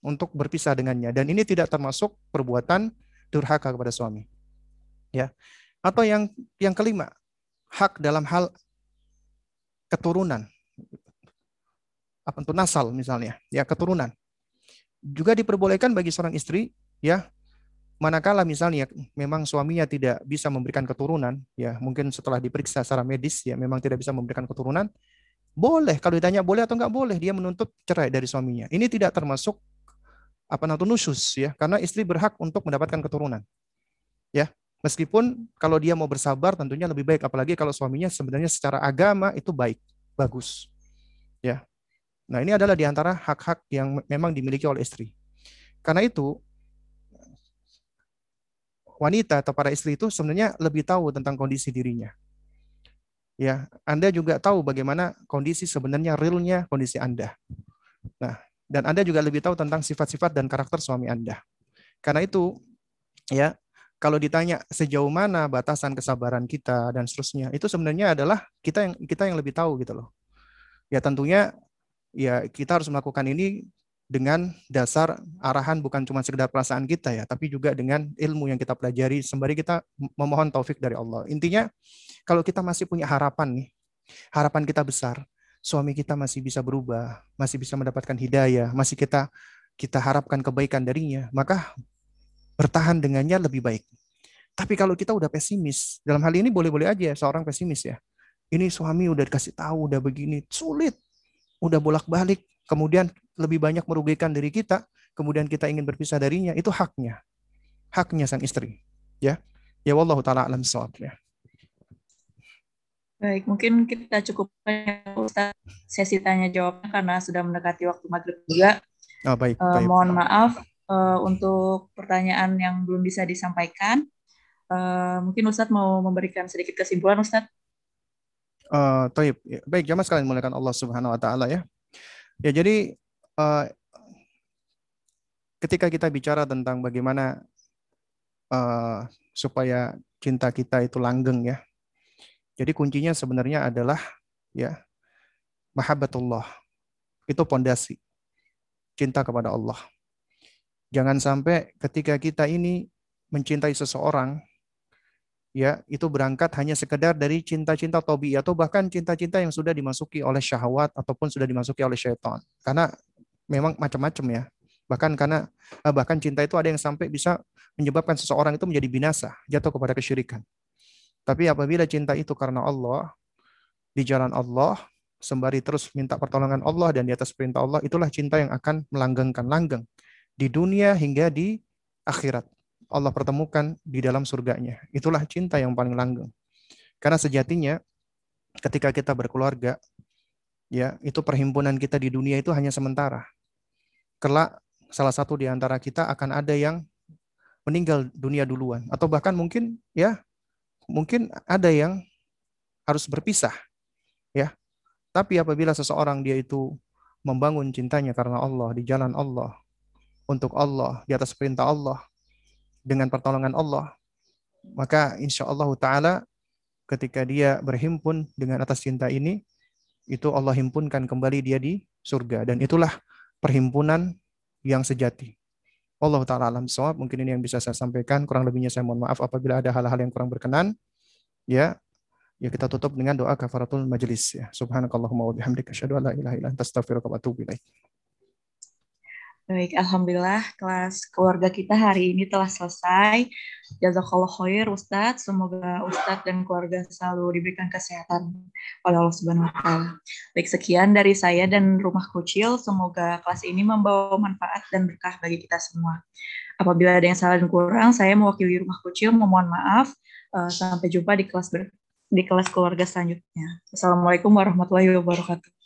untuk berpisah dengannya dan ini tidak termasuk perbuatan durhaka kepada suami. Ya. Atau yang yang kelima, hak dalam hal keturunan. Apa itu nasal misalnya, ya keturunan. Juga diperbolehkan bagi seorang istri ya manakala misalnya memang suaminya tidak bisa memberikan keturunan, ya mungkin setelah diperiksa secara medis ya memang tidak bisa memberikan keturunan, boleh kalau ditanya boleh atau enggak boleh dia menuntut cerai dari suaminya. Ini tidak termasuk apa namanya nusus ya, karena istri berhak untuk mendapatkan keturunan. Ya, Meskipun kalau dia mau bersabar tentunya lebih baik apalagi kalau suaminya sebenarnya secara agama itu baik, bagus. Ya. Nah, ini adalah di antara hak-hak yang memang dimiliki oleh istri. Karena itu wanita atau para istri itu sebenarnya lebih tahu tentang kondisi dirinya. Ya, Anda juga tahu bagaimana kondisi sebenarnya realnya kondisi Anda. Nah, dan Anda juga lebih tahu tentang sifat-sifat dan karakter suami Anda. Karena itu, ya, kalau ditanya sejauh mana batasan kesabaran kita dan seterusnya, itu sebenarnya adalah kita yang kita yang lebih tahu gitu loh. Ya tentunya ya kita harus melakukan ini dengan dasar arahan bukan cuma sekedar perasaan kita ya, tapi juga dengan ilmu yang kita pelajari sembari kita memohon taufik dari Allah. Intinya kalau kita masih punya harapan nih, harapan kita besar, suami kita masih bisa berubah, masih bisa mendapatkan hidayah, masih kita kita harapkan kebaikan darinya, maka bertahan dengannya lebih baik. Tapi kalau kita udah pesimis, dalam hal ini boleh-boleh aja seorang pesimis ya. Ini suami udah dikasih tahu, udah begini, sulit. Udah bolak-balik, kemudian lebih banyak merugikan diri kita, kemudian kita ingin berpisah darinya, itu haknya. Haknya sang istri. Ya. Ya wallahu taala alam ya. Baik, mungkin kita cukup Ustaz sesi tanya jawabnya karena sudah mendekati waktu maghrib juga. Oh, baik, uh, baik. Mohon maaf uh, untuk pertanyaan yang belum bisa disampaikan. Uh, mungkin Ustadz mau memberikan sedikit kesimpulan, Ustadz. Uh, baik, jamaah sekalian mulakan Allah Subhanahu Wa Taala ya. Ya jadi uh, ketika kita bicara tentang bagaimana uh, supaya cinta kita itu langgeng ya. Jadi kuncinya sebenarnya adalah ya mahabbatullah. Itu pondasi cinta kepada Allah. Jangan sampai ketika kita ini mencintai seseorang ya itu berangkat hanya sekedar dari cinta-cinta tobi atau bahkan cinta-cinta yang sudah dimasuki oleh syahwat ataupun sudah dimasuki oleh syaitan. Karena memang macam-macam ya. Bahkan karena eh, bahkan cinta itu ada yang sampai bisa menyebabkan seseorang itu menjadi binasa, jatuh kepada kesyirikan. Tapi apabila cinta itu karena Allah, di jalan Allah, sembari terus minta pertolongan Allah dan di atas perintah Allah, itulah cinta yang akan melanggengkan langgeng di dunia hingga di akhirat. Allah pertemukan di dalam surganya. Itulah cinta yang paling langgeng. Karena sejatinya ketika kita berkeluarga, ya itu perhimpunan kita di dunia itu hanya sementara. Kelak salah satu di antara kita akan ada yang meninggal dunia duluan atau bahkan mungkin ya mungkin ada yang harus berpisah ya tapi apabila seseorang dia itu membangun cintanya karena Allah di jalan Allah untuk Allah di atas perintah Allah dengan pertolongan Allah, maka insya Allah Ta'ala ketika dia berhimpun dengan atas cinta ini, itu Allah himpunkan kembali dia di surga. Dan itulah perhimpunan yang sejati. Allah Ta'ala alam sawab. Mungkin ini yang bisa saya sampaikan. Kurang lebihnya saya mohon maaf apabila ada hal-hal yang kurang berkenan. Ya, ya kita tutup dengan doa kafaratul majlis ya. Subhanakallahumma wa bihamdika asyhadu an la ilaha illa anta astaghfiruka wa atubu ilaik. Baik, Alhamdulillah kelas keluarga kita hari ini telah selesai. Jazakallah khair Ustadz. Semoga Ustadz dan keluarga selalu diberikan kesehatan oleh Allah Subhanahu wa taala. Baik, sekian dari saya dan Rumah Kucil. Semoga kelas ini membawa manfaat dan berkah bagi kita semua. Apabila ada yang salah dan kurang, saya mewakili Rumah Kucil memohon maaf. Eh, sampai jumpa di kelas ber di kelas keluarga selanjutnya. Assalamualaikum warahmatullahi wabarakatuh.